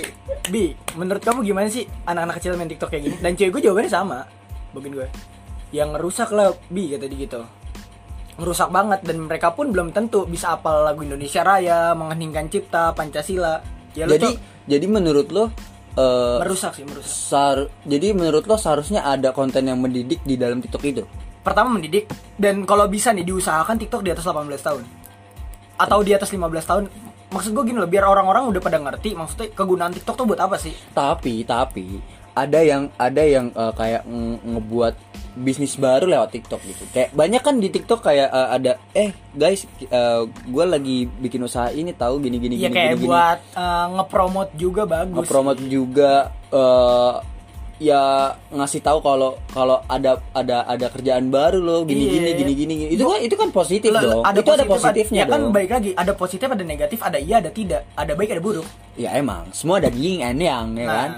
Bi menurut kamu gimana sih anak-anak kecil main TikTok kayak gini? Dan cewek gue jawabannya sama bokin gue. Yang ngerusak lah Bi kata dia gitu. Ngerusak banget dan mereka pun belum tentu bisa apal lagu Indonesia Raya mengheningkan cipta Pancasila. Ya lo jadi Cok, jadi menurut lo eh, merusak sih merusak. sar- jadi menurut lo seharusnya ada konten yang mendidik di dalam TikTok itu pertama mendidik dan kalau bisa nih diusahakan TikTok di atas 18 tahun. Atau di atas 15 tahun. Maksud gue gini loh biar orang-orang udah pada ngerti maksudnya kegunaan TikTok tuh buat apa sih? Tapi tapi ada yang ada yang eh, kayak nge- ngebuat bisnis baru lewat TikTok gitu. Kayak banyak kan di TikTok kayak eh, ada eh guys gue lagi bikin usaha ini tahu gini gini ya gini kayak gini, gini. buat eh, ngepromot juga bagus. Nge-promote juga eh, ya ngasih tahu kalau kalau ada ada ada kerjaan baru loh gini Iya. gini gini gini. Itu kan itu kan positif Lah, dong. ada itu ada positif, positifnya ya kan dong. baik lagi ada positif ada negatif ada iya ada tidak ada baik ada buruk. Ya emang. Semua ada yin and yang ya Nah. kan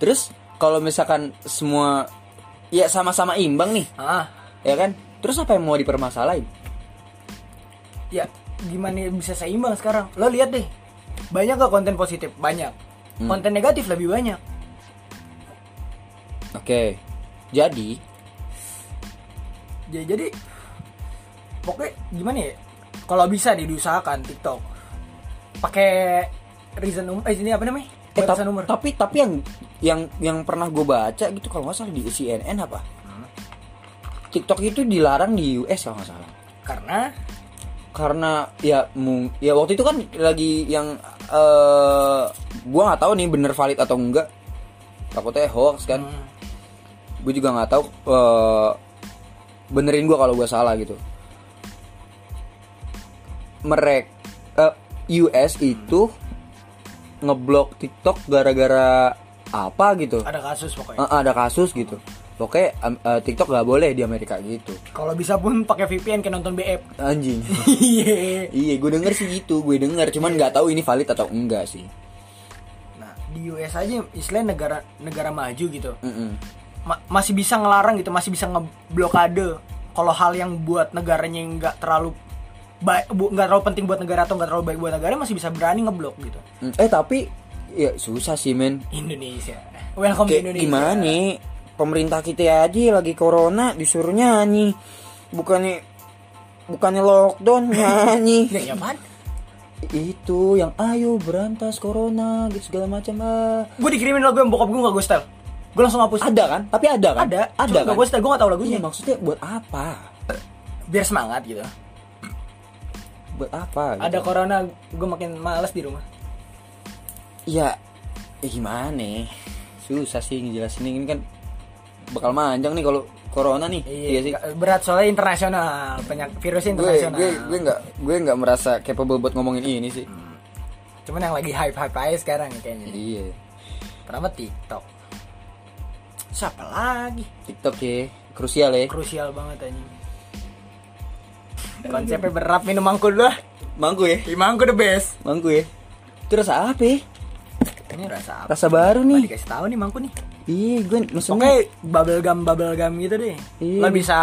terus kalau misalkan semua ya sama-sama imbang nih. Ah. Ya kan? Terus apa yang mau dipermasalahin? Ya gimana bisa seimbang sekarang? Lo lihat deh banyak gak konten positif? Banyak. Hmm. konten negatif lebih banyak oke jadi jadi jadi pokoknya gimana ya? Kalau bisa nih diusahakan TikTok. Pakai reason umur eh ini apa namanya? Eh, tapi, umur tapi tapi yang yang yang pernah gue baca gitu kalau nggak salah di CNN apa? TikTok itu dilarang di US kalau nggak salah. Karena? Karena ya mung ya waktu itu kan lagi yang eh gua nggak tahu nih bener valid atau enggak. Takutnya hoax kan. Hmm, gue juga nggak tahu eh benerin gua kalau gua salah gitu. Merek eh, US itu ngeblok TikTok gara-gara apa gitu? Ada kasus pokoknya. Eh, ada kasus gitu. Pokoknya em, eh, TikTok nggak boleh di Amerika gitu. Kalau bisa pun pakai VPN kayak nonton BF anjing. Iya. Iya, gue denger sih gitu, gue denger, cuman nggak tahu ini valid atau enggak sih. nah di US aja istilahnya negara negara maju gitu. Mm-mm. Ma- masih bisa ngelarang gitu masih bisa ngeblokade kalau hal yang buat negaranya yang nggak terlalu baik nggak terlalu penting buat negara atau nggak terlalu baik buat negara masih bisa berani ngeblok gitu Mm, Eh tapi ya susah sih men. Indonesia welcome Kayak Indonesia gimana nih? Pemerintah kita aja lagi corona disuruh nyanyi, bukannya bukannya lockdown nyanyi Ya, ya apaan? itu yang ayo berantas corona gitu segala macam ah. Gue dikirimin lagu yang bokap gue gak gue style. Gue langsung hapus. ada kan tapi ada kan Ada, ada Cuma kan gue style, gue gak tau iya lagunya. maksudnya buat apa Biar semangat gitu. buat apa gitu. Ada corona, gue makin males di rumah. ya ya gimana susah sih ngejelasin ini kan bakal manjang nih kalau corona nih iya, sih gak- Berat soalnya internasional, banyak gue internasional. gue gue nggak gue nggak merasa capable buat ngomongin ini sih Cuman yang lagi hype-hype aja sekarang kayaknya. iya Pertama TikTok. Siapa lagi? TikTok ya krusial ya Krusial banget anjing. Konsepnya berat minum mangku dulu lah. mangku ya Di mangku the best. mangku ya itu rasa apa ya? Ini rasa apa? rasa baru Nih. Dikasih tahu nih mangku nih. iya gue maksudnya Oke, bubble gum bubble gum gitu deh. Iya. Lo bisa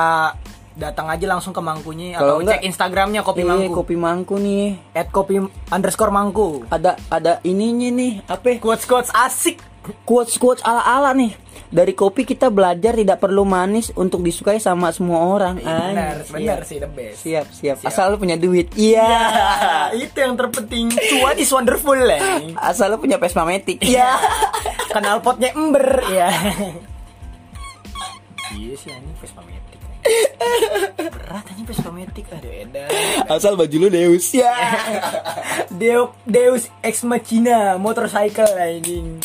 datang aja langsung ke mangkunya Kalau atau enggak- cek Instagramnya kopi iya, mangku. kopi mangku nih At kopi underscore mangku. ada ada ininya nih apa? Quotes quotes asik. Quotes quotes ala ala nih dari kopi kita belajar tidak perlu manis untuk disukai sama semua orang Benar, benar siap. sih the best. siap siap Siap. asal lu punya duit iya Ya, itu yang terpenting. Cuan is wonderful lah. asal lu punya Vespa Matic Iya. Kenal potnya ember ya. Iya sih ini Vespa Matic. Berat aja Vespa Matic. Aduh edan. asal baju lu Deus ya Deus Deus ex machina motorcycle anjing.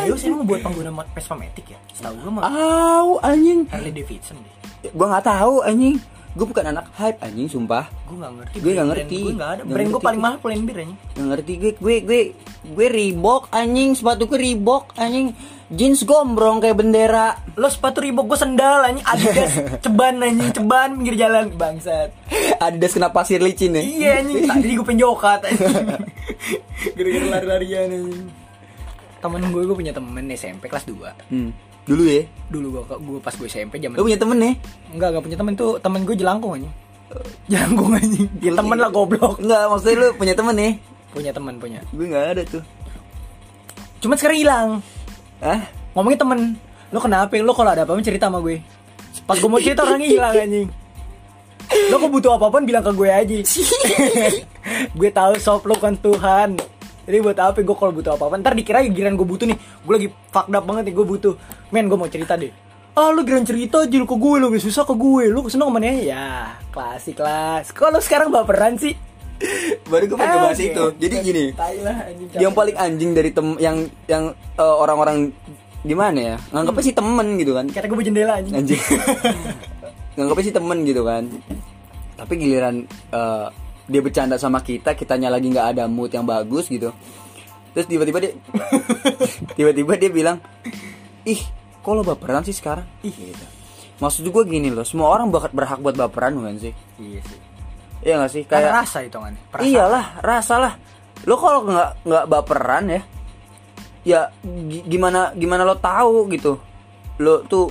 Deus emang buat pengguna Vespa Matic ya? Setahu gue mah Au anjing Harley Davidson deh. gua nggak tahu anjing gue bukan anak hype anjing sumpah Gue gak ngerti. Gue nggak ngerti. Gue gak ada. Nggak Brand gue paling mahal Pull&Bear anjing. nggak ngerti gue gue gue gue Reebok anjing sepatu gue Reebok anjing jeans gombrong kayak bendera Lo sepatu Reebok gue sendal anjing Adidas ceban anjing ceban pinggir jalan bangsat. Adidas kena pasir licin ya Iya anjing tadi gue penjokat anjing. Gara-gara lari-larian anjing. Temen gue gue punya temen SMP kelas 2 hmm. dulu ya Dulu gue gue pas gue SMP zaman lu punya temen ya Enggak, enggak punya temen tuh temen gue jelangkung anjing. Jelangkung anjing. Ya, temen lah goblok. Enggak, maksudnya lu punya temen ya Punya temen punya. gue nggak ada tuh Cuman sekarang hilang. ah Ngomongin temen. Lo kenapa? Lo kalau ada apa-apa cerita sama gue. Pas gue mau cerita orangnya hilang anjing. Lo kok butuh apa-apa bilang ke gue aja. gue tahu sob lo kan Tuhan. Jadi buat apa gue kalau butuh apa-apa. Ntar dikira giliran gue butuh nih. Gue lagi fucked up banget nih gue butuh. Men gue mau cerita deh. Ah lu giliran cerita aja lu ke gue Lu gak susah ke gue Lu seneng ke mana ya? Klasik lah. Kok lu sekarang baperan sih. Baru gue pengen bahas Oke. itu. jadi gini yang paling anjing dari tem yang yang eh, orang-orang gimana ya? Nganggapnya sih temen gitu kan? Kata gue berjendela anjing. Anjing. Nganggapnya sih temen gitu kan? Tapi giliran eh, dia bercanda sama kita kitanya lagi nggak ada mood yang bagus gitu. Terus tiba-tiba dia tiba-tiba dia bilang ih kok lo baperan sih sekarang? Ih gitu. Maksud gue gini loh semua orang berhak, berhak buat baperan bukan sih. Iya sih. Iya gak sih? Kayak kayak rasa itu kan iyalah rasa lah. Lo kalau nggak nggak baperan ya ya gi- gimana gimana lo tahu gitu? Lo tuh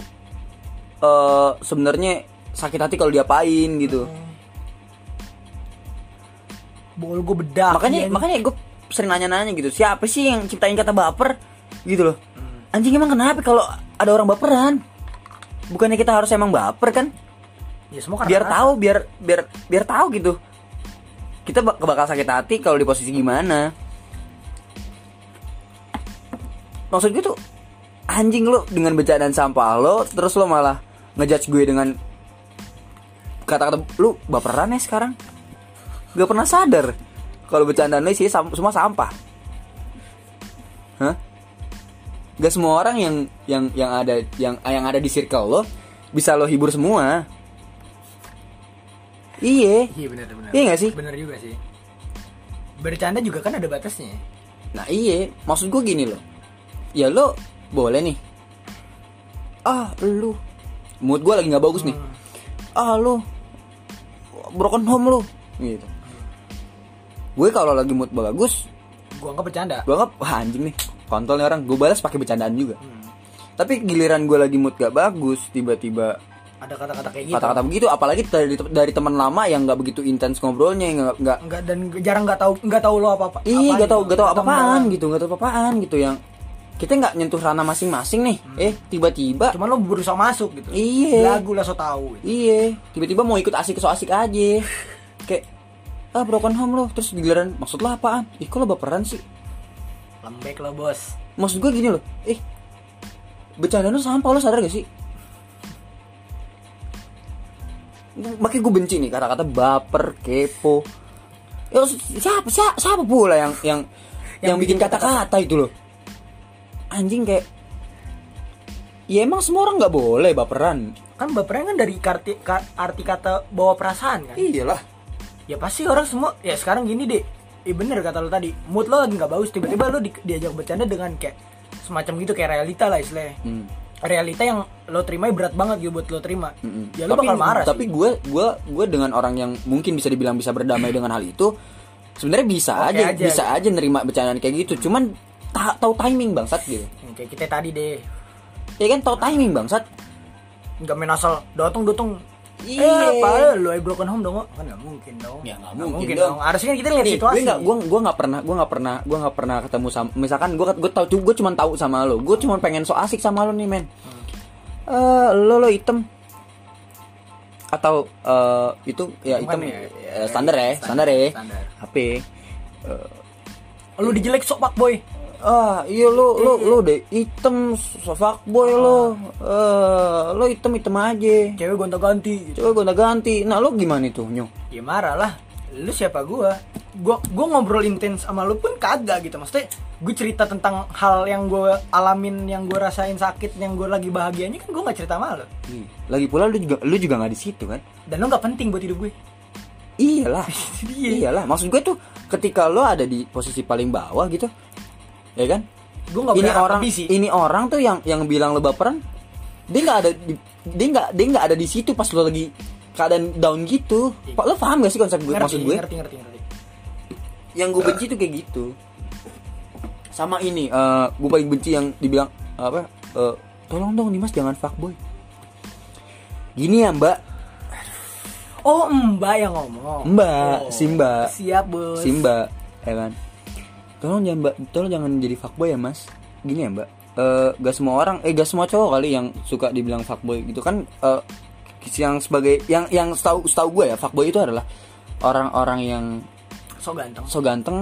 eh sebenarnya sakit hati kalau diapain gitu Bol gue bedak. Makanya iya, makanya gue sering nanya-nanya gitu. Siapa sih yang ciptain kata baper? Gitu loh. Anjing emang kenapa kalau ada orang baperan? Bukannya kita harus emang baper kan? Ya semua biar rasa. tahu biar biar biar tahu gitu. Kita bak- bakal sakit hati kalau di posisi gimana. Maksud gue tuh anjing lo dengan bercandaan sampah lo terus lo malah ngejudge gue dengan kata-kata lu baperan ya sekarang gak pernah sadar kalau bercandaan lo sih semua sampah Hah? Gak semua orang yang yang yang ada yang yang ada di circle lo bisa lo hibur semua. Iya. Iya benar benar. Iya nggak sih? Benar juga sih. Bercanda juga kan ada batasnya. Nah iya, maksud gue gini loh. Ya lo boleh nih. Ah lu, mood gue lagi nggak bagus nih. Ah lu, broken home lu, gitu. Gue kalau lagi mood bagus, Gua nggak bercanda. gue anggap wah anjing nih, kontol nih orang. Gue balas pakai bercandaan juga. Tapi giliran gue lagi mood gak bagus, tiba-tiba Ada kata-kata kayak gitu. kata-kata begitu, apalagi dari dari teman lama yang nggak begitu intens ngobrolnya, yang nggak nggak Enggak dan jarang nggak tahu nggak tahu lo apa apa. Iya, gak tau, gak tau apa-apaan gitu, gak tau apa-apaan gitu yang kita nggak nyentuh ranah masing-masing nih eh tiba-tiba cuman lo berusaha masuk gitu Iya. lagu lah so tahu gitu. Iya, tiba-tiba mau ikut asik so asik aja. Kayak ah broken home lo, terus giliran maksud lo apaan? Ih kok lo baperan sih? lembek lo bos Maksud gue gini loh, eh bercanda lo sampah lo sadar gak sih? Makanya gue benci nih kata-kata baper, kepo. Ya, siapa, siapa, siapa pula yang yang yang, Yang bikin kata-kata itu loh? Anjing kayak Ya emang semua orang nggak boleh baperan. kan bapernya kan dari arti, ka- arti kata bawa perasaan kan Iyalah. Ya pasti orang semua ya sekarang gini deh Iya bener kata lo tadi mood lo lagi nggak bagus tiba-tiba lo di- diajak bercanda dengan kayak semacam gitu kayak realita lah istilahnya. Hmm. realita yang lo terima berat banget gitu buat lo terima. Mm-mm. ya lo bakal marah tapi sih. gue gue gue dengan orang yang mungkin bisa dibilang bisa berdamai dengan hal itu sebenarnya bisa Oke aja, aja, bisa aja nerima bercandaan kayak gitu. Cuman ta- tahu timing bangsat gitu. Yang kayak kita tadi deh ya kan tahu timing bangsat. Nggak main asal dotong dotong Iya. eh apa lo I broken home dong kan nggak mungkin dong. Ya, nggak mungkin dong. harusnya kan kita lihat situasi. gue nggak gue gue nggak pernah gue nggak pernah gue nggak pernah ketemu sama misalkan gue gue tahu gue cuma tahu sama lo gue cuma pengen so asik sama lo nih men. Eh, lo lo item atau eh, itu ya Bukan item ya, ya, standar ya standar ya. standar. HP lo dijelek sok pak boy Ah, iya lo lo lo deh item fuckboy lo. Eh, lo item item aja. cewek gonta ganti gitu. Coba gonta ganti. Nah, lo gimana itu, Nyo? ya marah lah lu siapa gua gua gua ngobrol intens sama lu pun kagak gitu maksudnya gue cerita tentang hal yang gue alamin yang gue rasain sakit yang gue lagi bahagianya kan gue nggak cerita sama lu Lagi pula lu juga lu juga nggak di situ kan? dan lu nggak penting buat hidup gue Iyalah. Iya. Iyalah. Maksud gue tuh ketika lo ada di posisi paling bawah gitu. Ya kan? gue nggak Ini orang sih. ini orang tuh yang yang bilang lo baperan dia nggak ada di, dia nggak dia nggak ada di situ pas lo lagi keadaan down gitu. Pak lo paham gak sih konsep gue ngerti, maksud gue? ngerti ngerti ngerti. Yang gue benci tuh kayak gitu. Sama ini eh gue paling benci yang dibilang apa eh, tolong dong Dimas jangan fuckboy. Gini ya mbak. Oh mbak yang ngomong. Mbak, oh, si mbak. siap bos. Si mbak ya kan tolong jangan mbak tolong jangan jadi fuckboy ya mas. Gini ya mbak. Eh gak semua orang eh gak semua cowok kali yang suka dibilang fuckboy gitu kan eh yang sebagai yang yang setahu setahu gue ya fuckboy itu adalah orang-orang yang so ganteng. so ganteng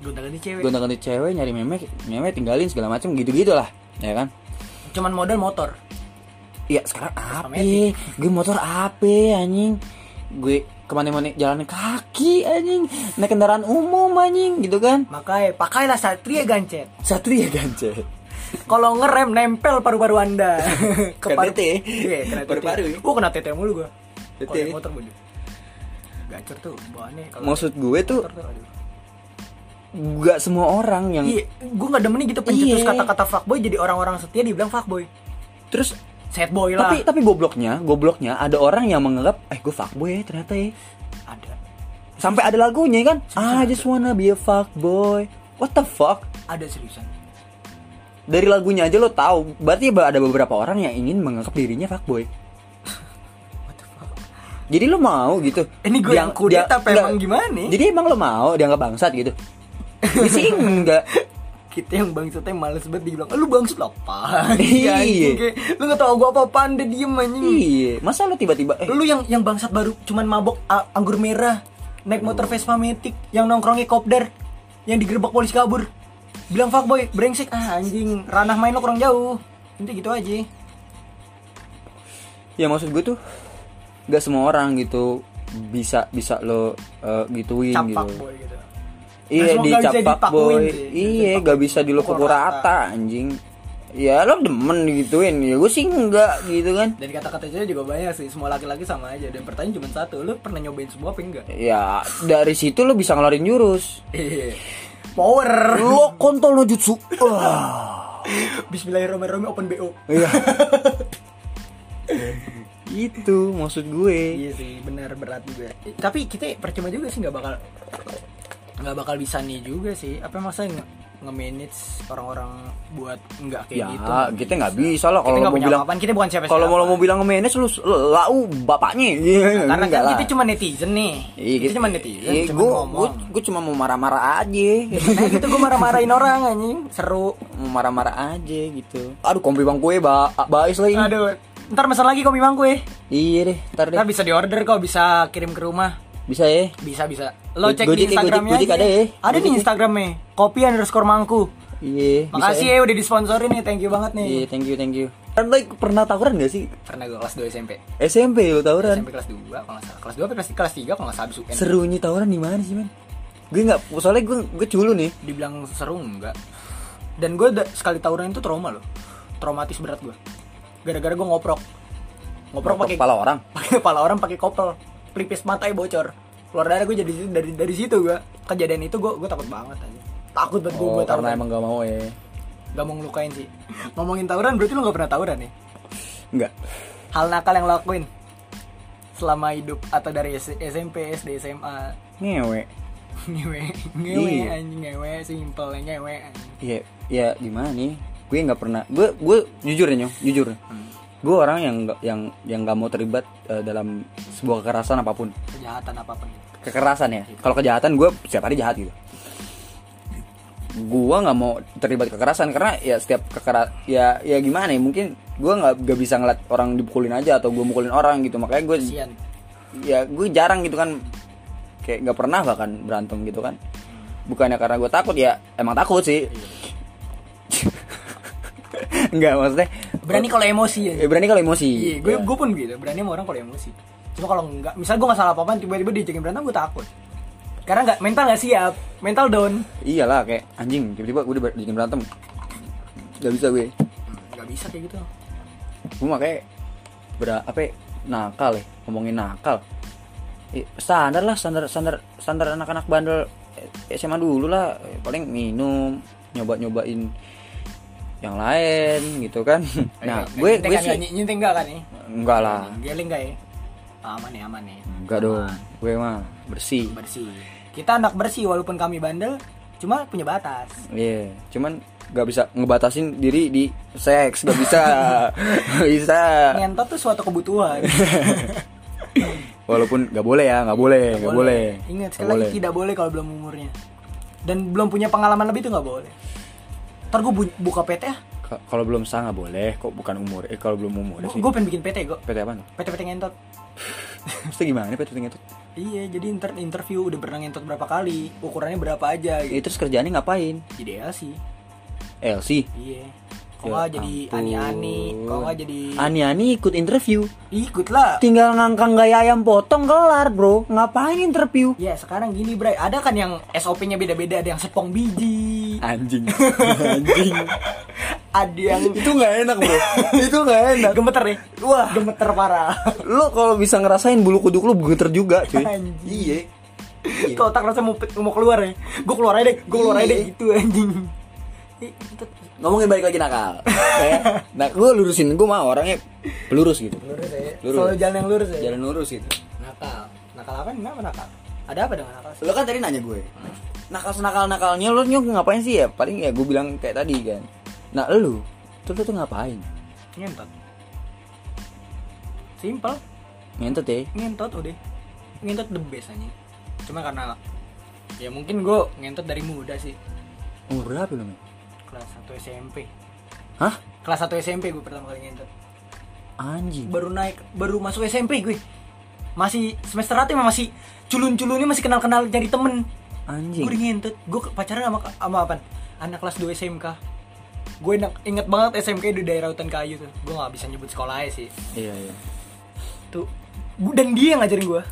gonta ganti cewek. gonta ganti cewek nyari meme meme tinggalin segala macam gitu gitulah ya kan? Cuman modal motor. Iya sekarang apa? Gue motor apa anjing? Gue ke mana-mana jalan kaki anjing, naik kendaraan umum anjing gitu kan? makanya pakailah satria gancet Satria gancet. kalau ngerem nempel paru-paru anda Kena paru- tete. iya kena Paru-paru oh kena tete mulu gua Tete. motor bodoh gacor tuh kalau Maksud gue tuh gak semua orang yang iya gue nggak demen gitu pencetus Iya. kata-kata fuckboy jadi orang-orang setia dibilang fuckboy terus sad boy lah tapi tapi gobloknya, gobloknya ada orang yang menganggap eh gue fuckboy ya ternyata ya. ada Sampai ada lagunya kan? I just wanna be a fuckboy. What the fuck? ada seriusan Dari lagunya aja lo tahu, berarti ada beberapa orang yang ingin menganggap dirinya fuckboy. Jadi lo mau gitu? Ini gue yang kudet apa enggak. emang gimana? Jadi emang lo mau dianggap bangsat gitu? Gue sih enggak. Kita yang bangsatnya males banget dibilang lu bangsat apa Iya. lu nggak tahu gue apa apaan deh diem anjing. Iya, masa lo tiba-tiba eh. Lu yang yang bangsat baru cuman mabok anggur merah naik motor Vespa Matic yang nongkrongnya kopdar yang digerebek polisi kabur. Bilang fuckboy brengsek. Ah anjing ranah main lo kurang jauh. Nanti gitu aja. Ya maksud gue tuh gak semua orang gitu bisa bisa lo eh, gituin cap gitu. fuckboy gitu Iya Nah, di nggak bisa capak dipakuin boy. Iya, gak bisa dilukuk Pukul rata. anjing. Ya lo demen gituin. Ya gue sih enggak gitu kan. dan kata-kata cewek juga banyak sih semua laki-laki sama aja dan pertanyaan cuma satu lu pernah nyobain semua apa enggak Ya dari situ lo bisa ngeluarin jurus. Iya. power Lo kontol no jutsu. Bismillahirrahmanirrahim open BO Iya. Itu maksud gue. Iya sih, benar berat juga. Tapi kita percuma juga sih nggak bakal nggak bakal bisa nih juga sih. Apa masa nge- nge-manage orang-orang buat nggak kayak ya gitu kita nggak bisa lah Kita kalau mau bilang kita bukan siapa kalau mau mau bilang nge-manage lu lau bapaknya Iya, karena kan lah. kita cuma netizen nih Iya, kita cuma netizen Iya, cuma gua, ngomong gua cuma mau marah-marah aja. nah gitu gue marah-marahin orang anjing seru mau marah-marah aja gitu. Aduh, kompi bang kue ba bais lagi. aduh ntar pesan lagi kopi bangku ya Iya deh, ntar deh. ntar bisa diorder kok bisa kirim ke rumah Bisa ya. bisa bisa lo cek di ya, instagramnya aja. ada ya? ada di ya? instagramnya kopi underscore mangku Iya. makasih ya udah disponsorin nih thank you banget nih Iya, thank you, thank you. Kan like, pernah tawuran gak sih? pernah gue kelas 2 SMP SMP lo tawuran. SMP kelas 2 kalau salah kelas 2 apa kelas, kelas 3 kalau nggak salah abis UN Serunya tawuran di mana sih, man? Gue nggak, soalnya gue gue culun nih. dibilang seru enggak dan gue sekali tawuran itu trauma loh traumatis berat gue gara-gara gue ngoprok ngoprok pakai kepala orang. pakai kepala orang pakai kopel pelipis matanya bocor keluar darah gue jadi dari dari situ gue kejadian itu gue gue takut banget aja takut banget gue Oh, gue karena emang gak mau ya. gak mau ngelukain sih ngomongin tawuran berarti lu gak pernah tawuran ya Enggak. hal nakal yang lo lakuin selama hidup atau dari SMP SD SMA Ngewe. ngewe ngewe Iya. anjing ngewe simple ngewe. Iya, ya gimana nih? Gue nggak pernah. Gue gue jujur ya, Nyong, jujur. Gue orang yang nggak yang yang nggak mau terlibat eh, dalam sebuah kekerasan apa pun. kejahatan apa pun. Kekerasan ya. Kalau kejahatan gue setiap hari jahat gitu. Gue nggak mau terlibat kekerasan karena ya setiap kekeras ya ya gimana ya mungkin gue nggak nggak bisa ngeliat orang dipukulin aja atau gue mukulin orang gitu. Makanya gue ya gue jarang gitu kan. Kayak nggak pernah bahkan berantem gitu kan. Bukannya karena gue takut ya emang takut sih. Enggak maksudnya berani kalau emosi ya. Eh, berani kalau emosi. Iya gue Ya. gue pun gitu berani sama orang kalau emosi. Cuma kalau enggak misal gue nggak salah apa apa tiba-tiba diajakin berantem gue takut. Karena nggak mental nggak siap mental down. Iyalah kayak anjing tiba-tiba gue udah bikin berantem. Gak bisa gue. Nggak bisa kayak gitu. Gue makanya ber apa ya, nakal ya ngomongin nakal. Eh, standar lah standar standar standar anak-anak bandel eh, SMA dulu lah. Paling minum nyoba nyobain yang lain gitu kan. Nah gue gue kan, sih enggak kan nih? Enggak lah. Geling enggak ya? Aman nih aman nih enggak dong. Gue mah bersih. Bersih. Kita anak bersih walaupun kami bandel cuma punya batas. Iya cuman nggak bisa ngebatasin diri di seks nggak bisa. Nggak bisa. Ngentot tuh suatu kebutuhan. Walaupun nggak boleh ya nggak boleh nggak boleh. Ingat Nggak sekali lagi boleh. tidak boleh kalau belum umurnya. Dan belum punya pengalaman lebih tuh nggak boleh ntar gue buka PT ah Ka- kalau belum sah nggak boleh kok bukan umur eh kalau belum umur gue pengen bikin PT gue PT apa? PT PT ngentot Mesti gimana PT itu? iya jadi inter interview udah pernah ngentot berapa kali ukurannya berapa aja Ya, gitu terus kerjaannya ngapain? ideal sih LC. iya Ya kok nggak jadi ani-ani kok jadi Ani-ani ikut interview. ikut lah Tinggal ngangkang gaya ayam potong kelar, Bro. Ngapain interview? Ya sekarang gini Bray, ada kan yang SOP-nya beda-beda, ada yang sepong biji, Anjing. Anjing. ada yang itu nggak enak, Bro. itu nggak enak. gemeter ya, wah gemeter parah. Lo kalau bisa ngerasain bulu kuduk lo gemeter juga, cuy. Anjing. Iya. Itu otak rasanya mau mau keluar ya, gue keluar aja deh, gue keluar aja deh Iya. gitu anjing. Itu Ngomongin balik lagi nakal. Ya. nah, gue lurusin gue mah orangnya pelurus gitu. lurus ya, Lurus. selalu jalan yang lurus ya. Jalan lurus gitu. Nakal, nakal apa? Kenapa nakal? Ada apa dengan nakal? Lo kan tadi nanya gue Nakal senakal nakalnya lo nyok ngapain sih ya Paling ya gue bilang kayak tadi kan Nah lu Tuh lu tuh ngapain Ngentot. Simple, Ngentot ya ngentot udah. Ngentot the best aja. Cuma karena ya mungkin gue ngentot dari muda sih. Umur berapa lu men Kelas 1 SMP. Hah Kelas 1 SMP gue pertama kali ngentot. Anjing baru naik baru masuk SMP gue masih semester 1 emang masih culun-culunnya masih kenal-kenal cari temen Anjing. Gue udah ngentut gue pacaran sama sama apa anak kelas 2 SMK gue enak, inget banget SMK di daerah hutan kayu tuh. Gue nggak bisa nyebut sekolahnya sih. Iya iya. Tuh. Dan dia yang ngajarin gue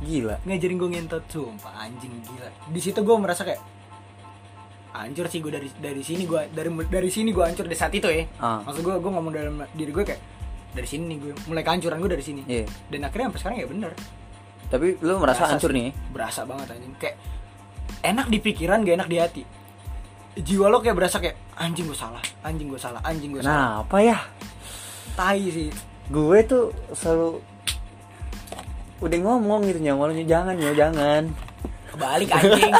Gila. Ngajarin gue ngentot sumpah anjing gila. Di situ gue merasa kayak hancur sih gue dari dari sini gue dari dari sini gue hancur dari saat itu ya. Ah. maksud gue gue ngomong dalam diri gue kayak dari sini nih gue mulai kehancuran gue dari sini. Iya. Dan akhirnya sampai sekarang ya bener Tapi lu merasa Berasa hancur nih berasa banget anjing. Kayak enak di pikiran gak enak di hati. Jiwa lo kayak berasa kayak anjing gue salah. Anjing gue salah. Anjing gue salah. Nah apa ya? Tai sih. Gue tuh selalu Udah ngomong gitu nyamolnya Jangan ya jangan. Kebalik anjing.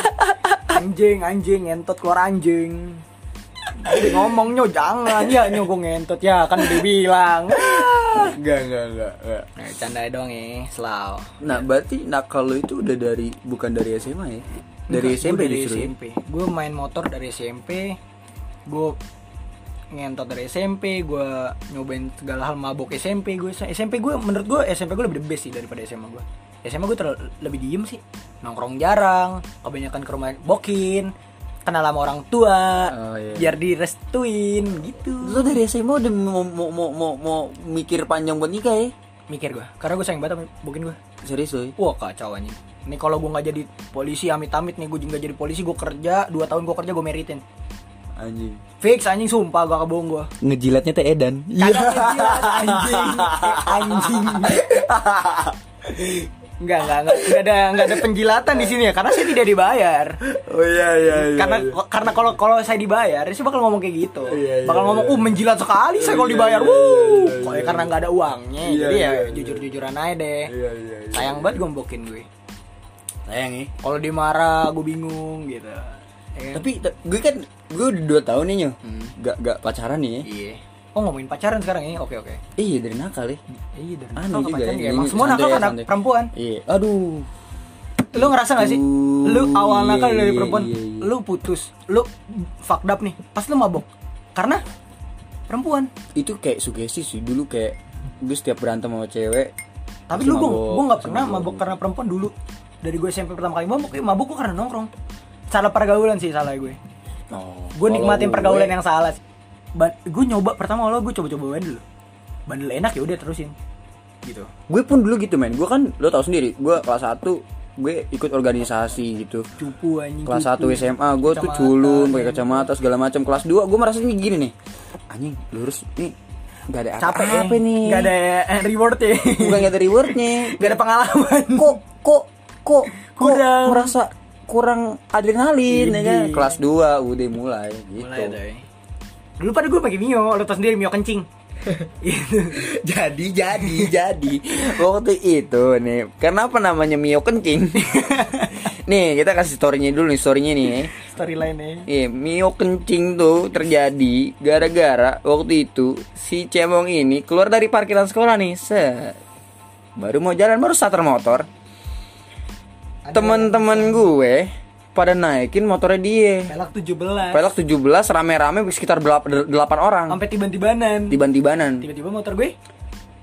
Anjing anjing ngentot keluar anjing. Jadi ngomongnya jangan. Ya nyo gue ngentot. Ya kan udah bilang Enggak, enggak, enggak, enggak. nah, canda dong ya selaw Nah, berarti nakal lo itu udah dari bukan dari SMA ya? Dari Enggak, SMP gua dari justru. ya? SMP gue main motor dari SMP gue ngentot dari SMP gue nyobain segala hal mabok SMP gue SMP gue menurut gue SMP gue lebih the best sih daripada SMA gue SMA gue terlalu lebih diem sih nongkrong jarang kebanyakan ke rumah bokin kenal sama orang tua Oh, iya. biar direstuin gitu Lo dari SMA udah mau mau mau mau, mau mikir panjang buat nikah ya? mikir gue karena gue sayang banget sama bokin gue Serius loh. wah kacau anjing ini kalau gue nggak jadi polisi amit-amit nih gue nggak jadi polisi gue kerja dua tahun gue kerja gue meritin Anjing. Fix anjing sumpah gak kebohong gua. Ngejilatnya teh Edan. Ngejilat, anjing. Anjing. Enggak, enggak, enggak, enggak ada enggak ada penjilatan di sini ya karena saya tidak dibayar. Oh iya iya iya. Karena karena kalau kalau saya dibayar, saya bakal ngomong kayak gitu. Iya, iya, bakal ngomong, iya. "Uh, menjilat sekali saya kalau Iya, dibayar." iya, Wuh. iya, iya, Kok ya iya. karena nggak ada uangnya. Iya, Jadi ya iya, iya. jujur-jujuran aja deh. Iya iya iya. Sayang banget gombokin gue. Sayang ya. Kalau dimarah gue bingung gitu. Ya kan? Tapi ta- gue kan gue udah 2 tahun nih nyo. Hmm. Gak gak pacaran nih ya. iya. Oh ngomongin pacaran sekarang ya? Oke oke. Iya dari nakal ya. Iya dan Aneh juga pacaran ya. ya. Emang semua nakal karena santai. perempuan. Iya. Aduh. Lu ngerasa gak sih? Lu awal Iya, nakal dari iya, perempuan, iya, iya. lu putus, lu fucked up nih. Pas lu mabok. Karena perempuan. Itu kayak sugesti sih dulu kayak gue setiap berantem sama cewek. Tapi lu gua, mabok, gua gak pasti pernah mabok karena perempuan dulu. Dari gue SMP pertama kali mabok, ya mabok gua karena nongkrong. Salah pergaulan sih salah gue. Oh, Gue nikmatin gue- pergaulan yang salah sih. Gue nyoba pertama lo gue coba-coba bandel. Bandel enak ya udah terusin. Gitu. gue pun dulu gitu men gue kan lo tau sendiri gue kelas 1 gue ikut organisasi gitu Cupu anjing. kelas cupu. 1 SMA gue tuh culun pakai kacamata segala macam kelas 2 gue merasa ini gini nih anjing lurus nih gak ada Capek ya. apa-apa nih Gak ada eh, reward ya. bukan gak ada rewardnya Gak ada pengalaman. kok kok kok kok Kurang. merasa kurang adrenalin ya kan kelas 2 udah mulai gitu Mulai deh. Dulu pada gue pakai Mio, lo tau sendiri Mio kencing. Gitu. jadi jadi jadi waktu itu nih kenapa namanya Mio kencing nih kita kasih storynya dulu nih storynya nih Storyline-nya. Iya, Mio kencing tuh terjadi gara-gara waktu itu si cemong ini keluar dari parkiran sekolah nih. Set. Baru mau jalan baru starter motor. Teman-teman gue pada naikin motornya dia. Pelak 17. Pelak 17 rame-rame sekitar 8 orang. Sampai tiban-tibanan. Tiban-tibanan. Tiba-tiba motor gue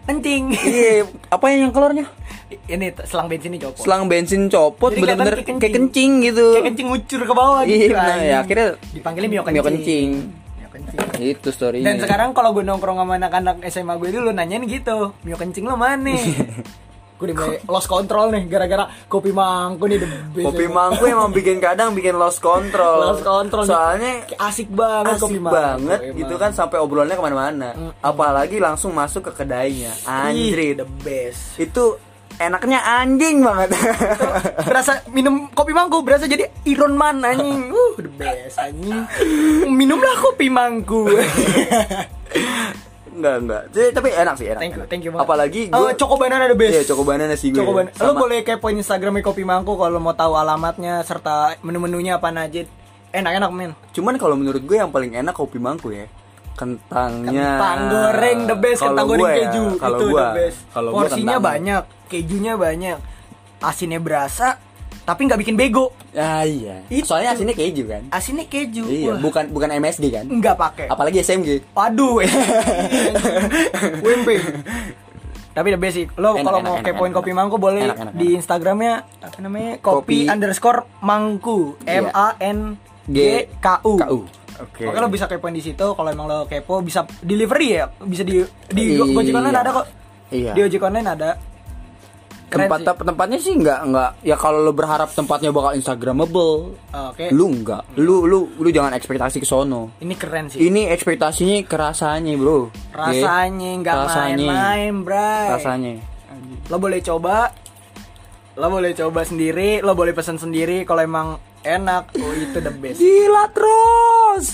kencing. Iya, apa yang keluarnya? Ini selang bensin ini copot. Selang bensin copot bener-bener kayak kayak kencing. gitu. Kayak kencing ngucur ke bawah Iya, gitu. nah, anjing. ya, akhirnya dipanggilnya Mio kencing. Mio kencing. Mio kencing. Itu storynya. Dan sekarang kalau gue nongkrong sama anak-anak SMA gue dulu nanyain gitu, Mio kencing lo mana? gue udah mulai lost control nih gara-gara kopi mangku nih the best. Kopi mangku emang bikin kadang bikin lost control. Lost control. Soalnya asik banget asik kopi mangku. banget emang. gitu kan sampai obrolannya ke mana-mana. Apalagi langsung masuk ke kedainya. Anjir, the best. itu enaknya anjing banget. berasa minum kopi mangku berasa jadi Iron Man anjing. Uh, the best anjing. Minumlah kopi mangku. enggak enggak. Jadi, tapi enak sih enak. thank you, enak. thank you banget. Apalagi Eh, gue Choco Banana the best. Iya, Choco Banana sih gue. Banana. Lo boleh kepoin Instagramnya Kopi Mangku kalau mau tahu alamatnya serta menu-menunya apa aja. Enak-enak men. Cuman kalau menurut gue yang paling enak kopi mangku ya. Kentangnya. Kentang goreng the best, Kalau kentang goreng ya, keju itu gue, the best. Porsinya kentang. banyak, kejunya banyak. Asinnya berasa, tapi nggak bikin bego. Ah iya. Itu. Soalnya asinnya keju kan. Asinnya keju. Iya, Wah, bukan bukan MSD kan. nggak pakai. Apalagi SMG. Waduh, WMP. Tapi the sih. Lo kalau mau kepoin kopi mangku boleh Enak, enak, di Instagramnya apa namanya kopi, Kopi- underscore mangku Iya. M A N G K U. KU. Oke. Oke lo bisa kepoin di situ kalau emang lo kepo bisa delivery ya bisa di di Iya. Gojek online ada kok. Iya. Di ojek online ada. Keren Tempat sih. tempatnya sih nggak nggak ya kalau lo berharap tempatnya bakal instagramable, Oke. lu nggak. Lu lu lu jangan ekspektasi ke sono. Ini keren sih. Ini ekspektasinya kerasanya, Bro. Rasanya nggak Rasanya. main-main, bray. Rasanya. Lo boleh coba. Lo boleh coba sendiri, lo boleh pesan sendiri kalau emang enak. Oh, itu the best. Gila terus.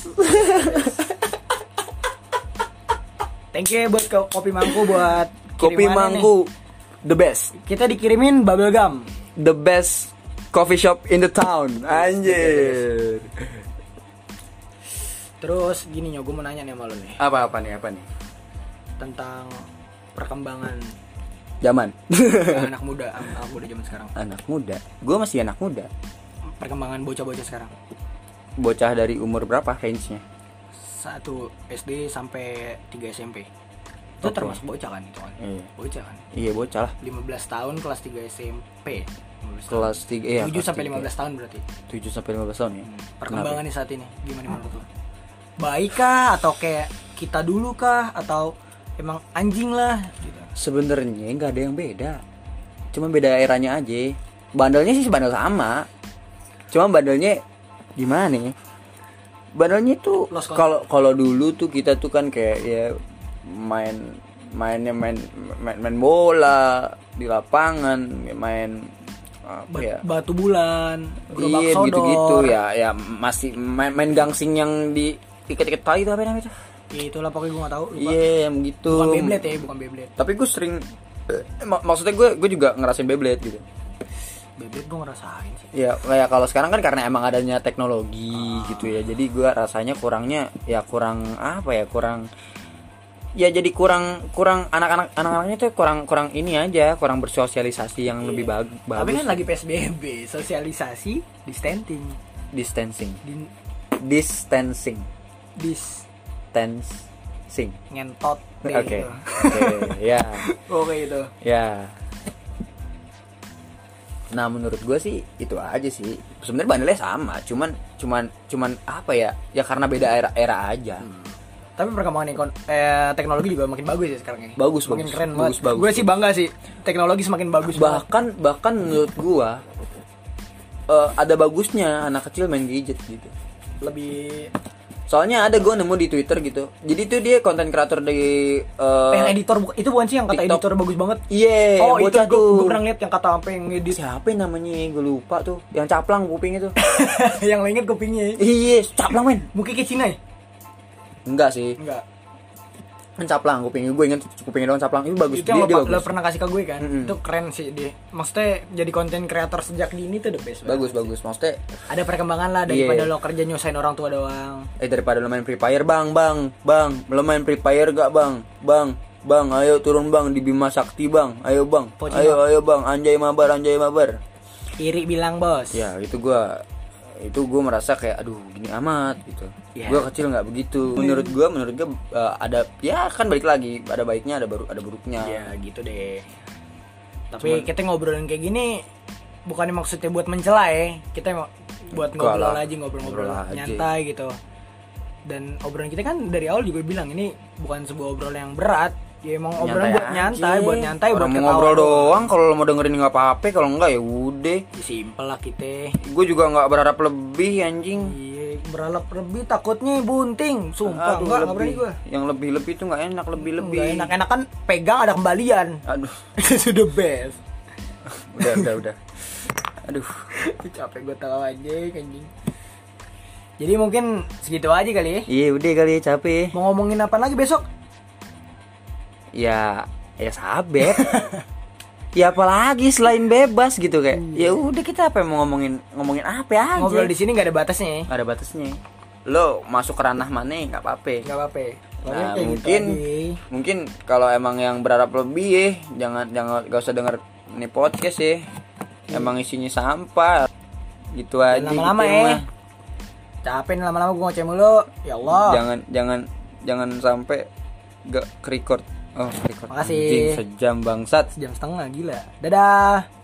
Thank you buat ko- kopi mangku buat Kopi mangku the best. Kita dikirimin bubble gum. The best coffee shop in the town. Anjir. Terus gini nyo, gue mau nanya nih sama lo nih Apa apa nih? Apa nih? tentang perkembangan Zaman. anak muda, anak muda zaman sekarang. anak muda. Gue masih anak muda. Perkembangan bocah-bocah sekarang. Bocah dari umur berapa range-nya? Satu SD sampai 3 SMP. Itu Oke. termasuk bocah kan itu kan? Iya. Bocah kan. Iya bocah lah. 15 tahun kelas 3 SMP. 15 tahun. Kelas 3 iya. 7 sampai 15 tahun berarti. 7 sampai 15 tahun ya. Perkembangan nih saat ini gimana menurut lo? Baik kah atau kayak kita dulu kah atau emang anjing lah gitu. Sebenarnya nggak ada yang beda. Cuma beda eranya aja. Bandelnya sih bandel sama. Cuma bandelnya gimana nih? Bandelnya tuh kalau kalau dulu tuh kita tuh kan kayak ya main mainnya main main, main bola di lapangan, main apa ya? Batu bulan, Iya sodor. gitu-gitu ya ya masih main, main gangsing yang di ikat-ikat tali itu apa namanya tuh? Ya, itulah pokoknya gue gak tahu. Iya yang gitu. Bukan Beyblade ya, bukan Beyblade. Tapi gue sering eh, mak- maksudnya gue gue juga ngerasain Beyblade gitu. Beyblade gue ngerasain sih. Ya kayak kalau sekarang kan karena emang adanya teknologi gitu ya. Jadi gue rasanya kurangnya ya kurang apa ya kurang ya jadi kurang kurang anak-anak anak-anaknya tuh kurang kurang ini aja kurang bersosialisasi yang lebih bag- Iya. Tapi bagus. kan lagi PSBB, sosialisasi, distancing, distancing. Di distancing. Distancing, ngentot. oke deh, oke gitu. ya. Oke itu. ya. Nah menurut gue sih itu aja sih. Sebenarnya bandelnya sama cuman cuman cuman apa ya? Ya karena beda era era aja Tapi perkembangan ekon eh, teknologi juga makin bagus ya sekarang ya. Bagus, makin bagus. keren Bagus, banget. bagus. Gue sih bangga sih. Teknologi semakin bagus banget. bahkan bahkan menurut gua eh, ada bagusnya anak kecil main gadget gitu Lebih soalnya ada gua nemu di twitter gitu jadi tuh dia konten kreator di eh, eh, editor itu bukan sih yang kata TikTok. editor bagus banget. iya oh, itu bocah gue tuh pernah lihat yang kata sampai ngedit siapa yang namanya gue lupa tuh yang caplang kuping itu yang lainnya kupingnya. iya caplang men Mungkin kayak Cina ya? Enggak sih. Enggak. kan caplang kuping gue inget kupingnya doang caplang. Itu bagus itu dia, yang dia lo, lo bagus. pernah kasih ke gue kan? Mm-mm. itu keren sih dia. Maksudnya jadi konten kreator sejak dini tuh the best banget. bagus bagus. Maksudnya ada perkembangan lah daripada Iya. lo kerja nyusahin orang tua doang. Eh daripada lo main free fire bang bang bang. Lo main free fire gak bang? Bang bang ayo turun bang di Bima Sakti bang. Ayo bang. Pocong, ayo ayo bang. Anjay mabar anjay mabar. Iri bilang bos. Ya itu gua itu gue merasa kayak aduh gini amat gitu Iya. Gua kecil nggak begitu. Menurut gua menurut gua eh, ada ya kan balik lagi ada baiknya ada baru ada buruknya. Ya gitu deh. Tapi kita ngobrolin kayak gini bukannya maksudnya buat mencela ya kita mau buat ngobrol lah. aja ngobrol-ngobrol Ngobrol aja. nyantai gitu. Dan obrolan kita kan dari awal juga bilang ini bukan sebuah obrolan yang berat. Ya emang obrolan buat aja. nyantai buat nyantai buat Orang mau ketawa ngobrol doang. kalau lo mau dengerin nggak apa-apa kalau enggak ya udah. Ya, simpel lah kita. Gue juga nggak berharap lebih anjing. Iya, berharap lebih takutnya bunting. Sumpah, Aduh, enggak, enggak berani lebih. gue. Yang lebih-lebih itu nggak enak, lebih-lebih. Enggak enak, enak kan pegang ada kembalian. Aduh, Itu sudah best. udah, udah, udah. Aduh, Capek gue tahu aja anjing. Jadi mungkin segitu aja kali ya. iya udah kali ya capek. Mau ngomongin apa lagi besok? Ya, ya sabet. ya apalagi selain bebas gitu kayak. Ya udah kita apa yang mau ngomongin ngomongin apa aja. Ngobrol di sini nggak ada batasnya ya. Nggak ada batasnya. Lo masuk ke ranah mana nggak apa-apa. Nggak apa-apa. Nah, gitu mungkin aja. mungkin kalau emang yang berharap lebih ya, jangan jangan gak usah denger nih podcast ya. Emang isinya sampah. Gitu aja lama-lama gitu ya. mah. Capek lama-lama gue ngoceh mulu. Ya Allah. Jangan jangan jangan sampai gak record. Oh. Makasih. Anjing, sejam bangsat. Sejam setengah gila. Dadah.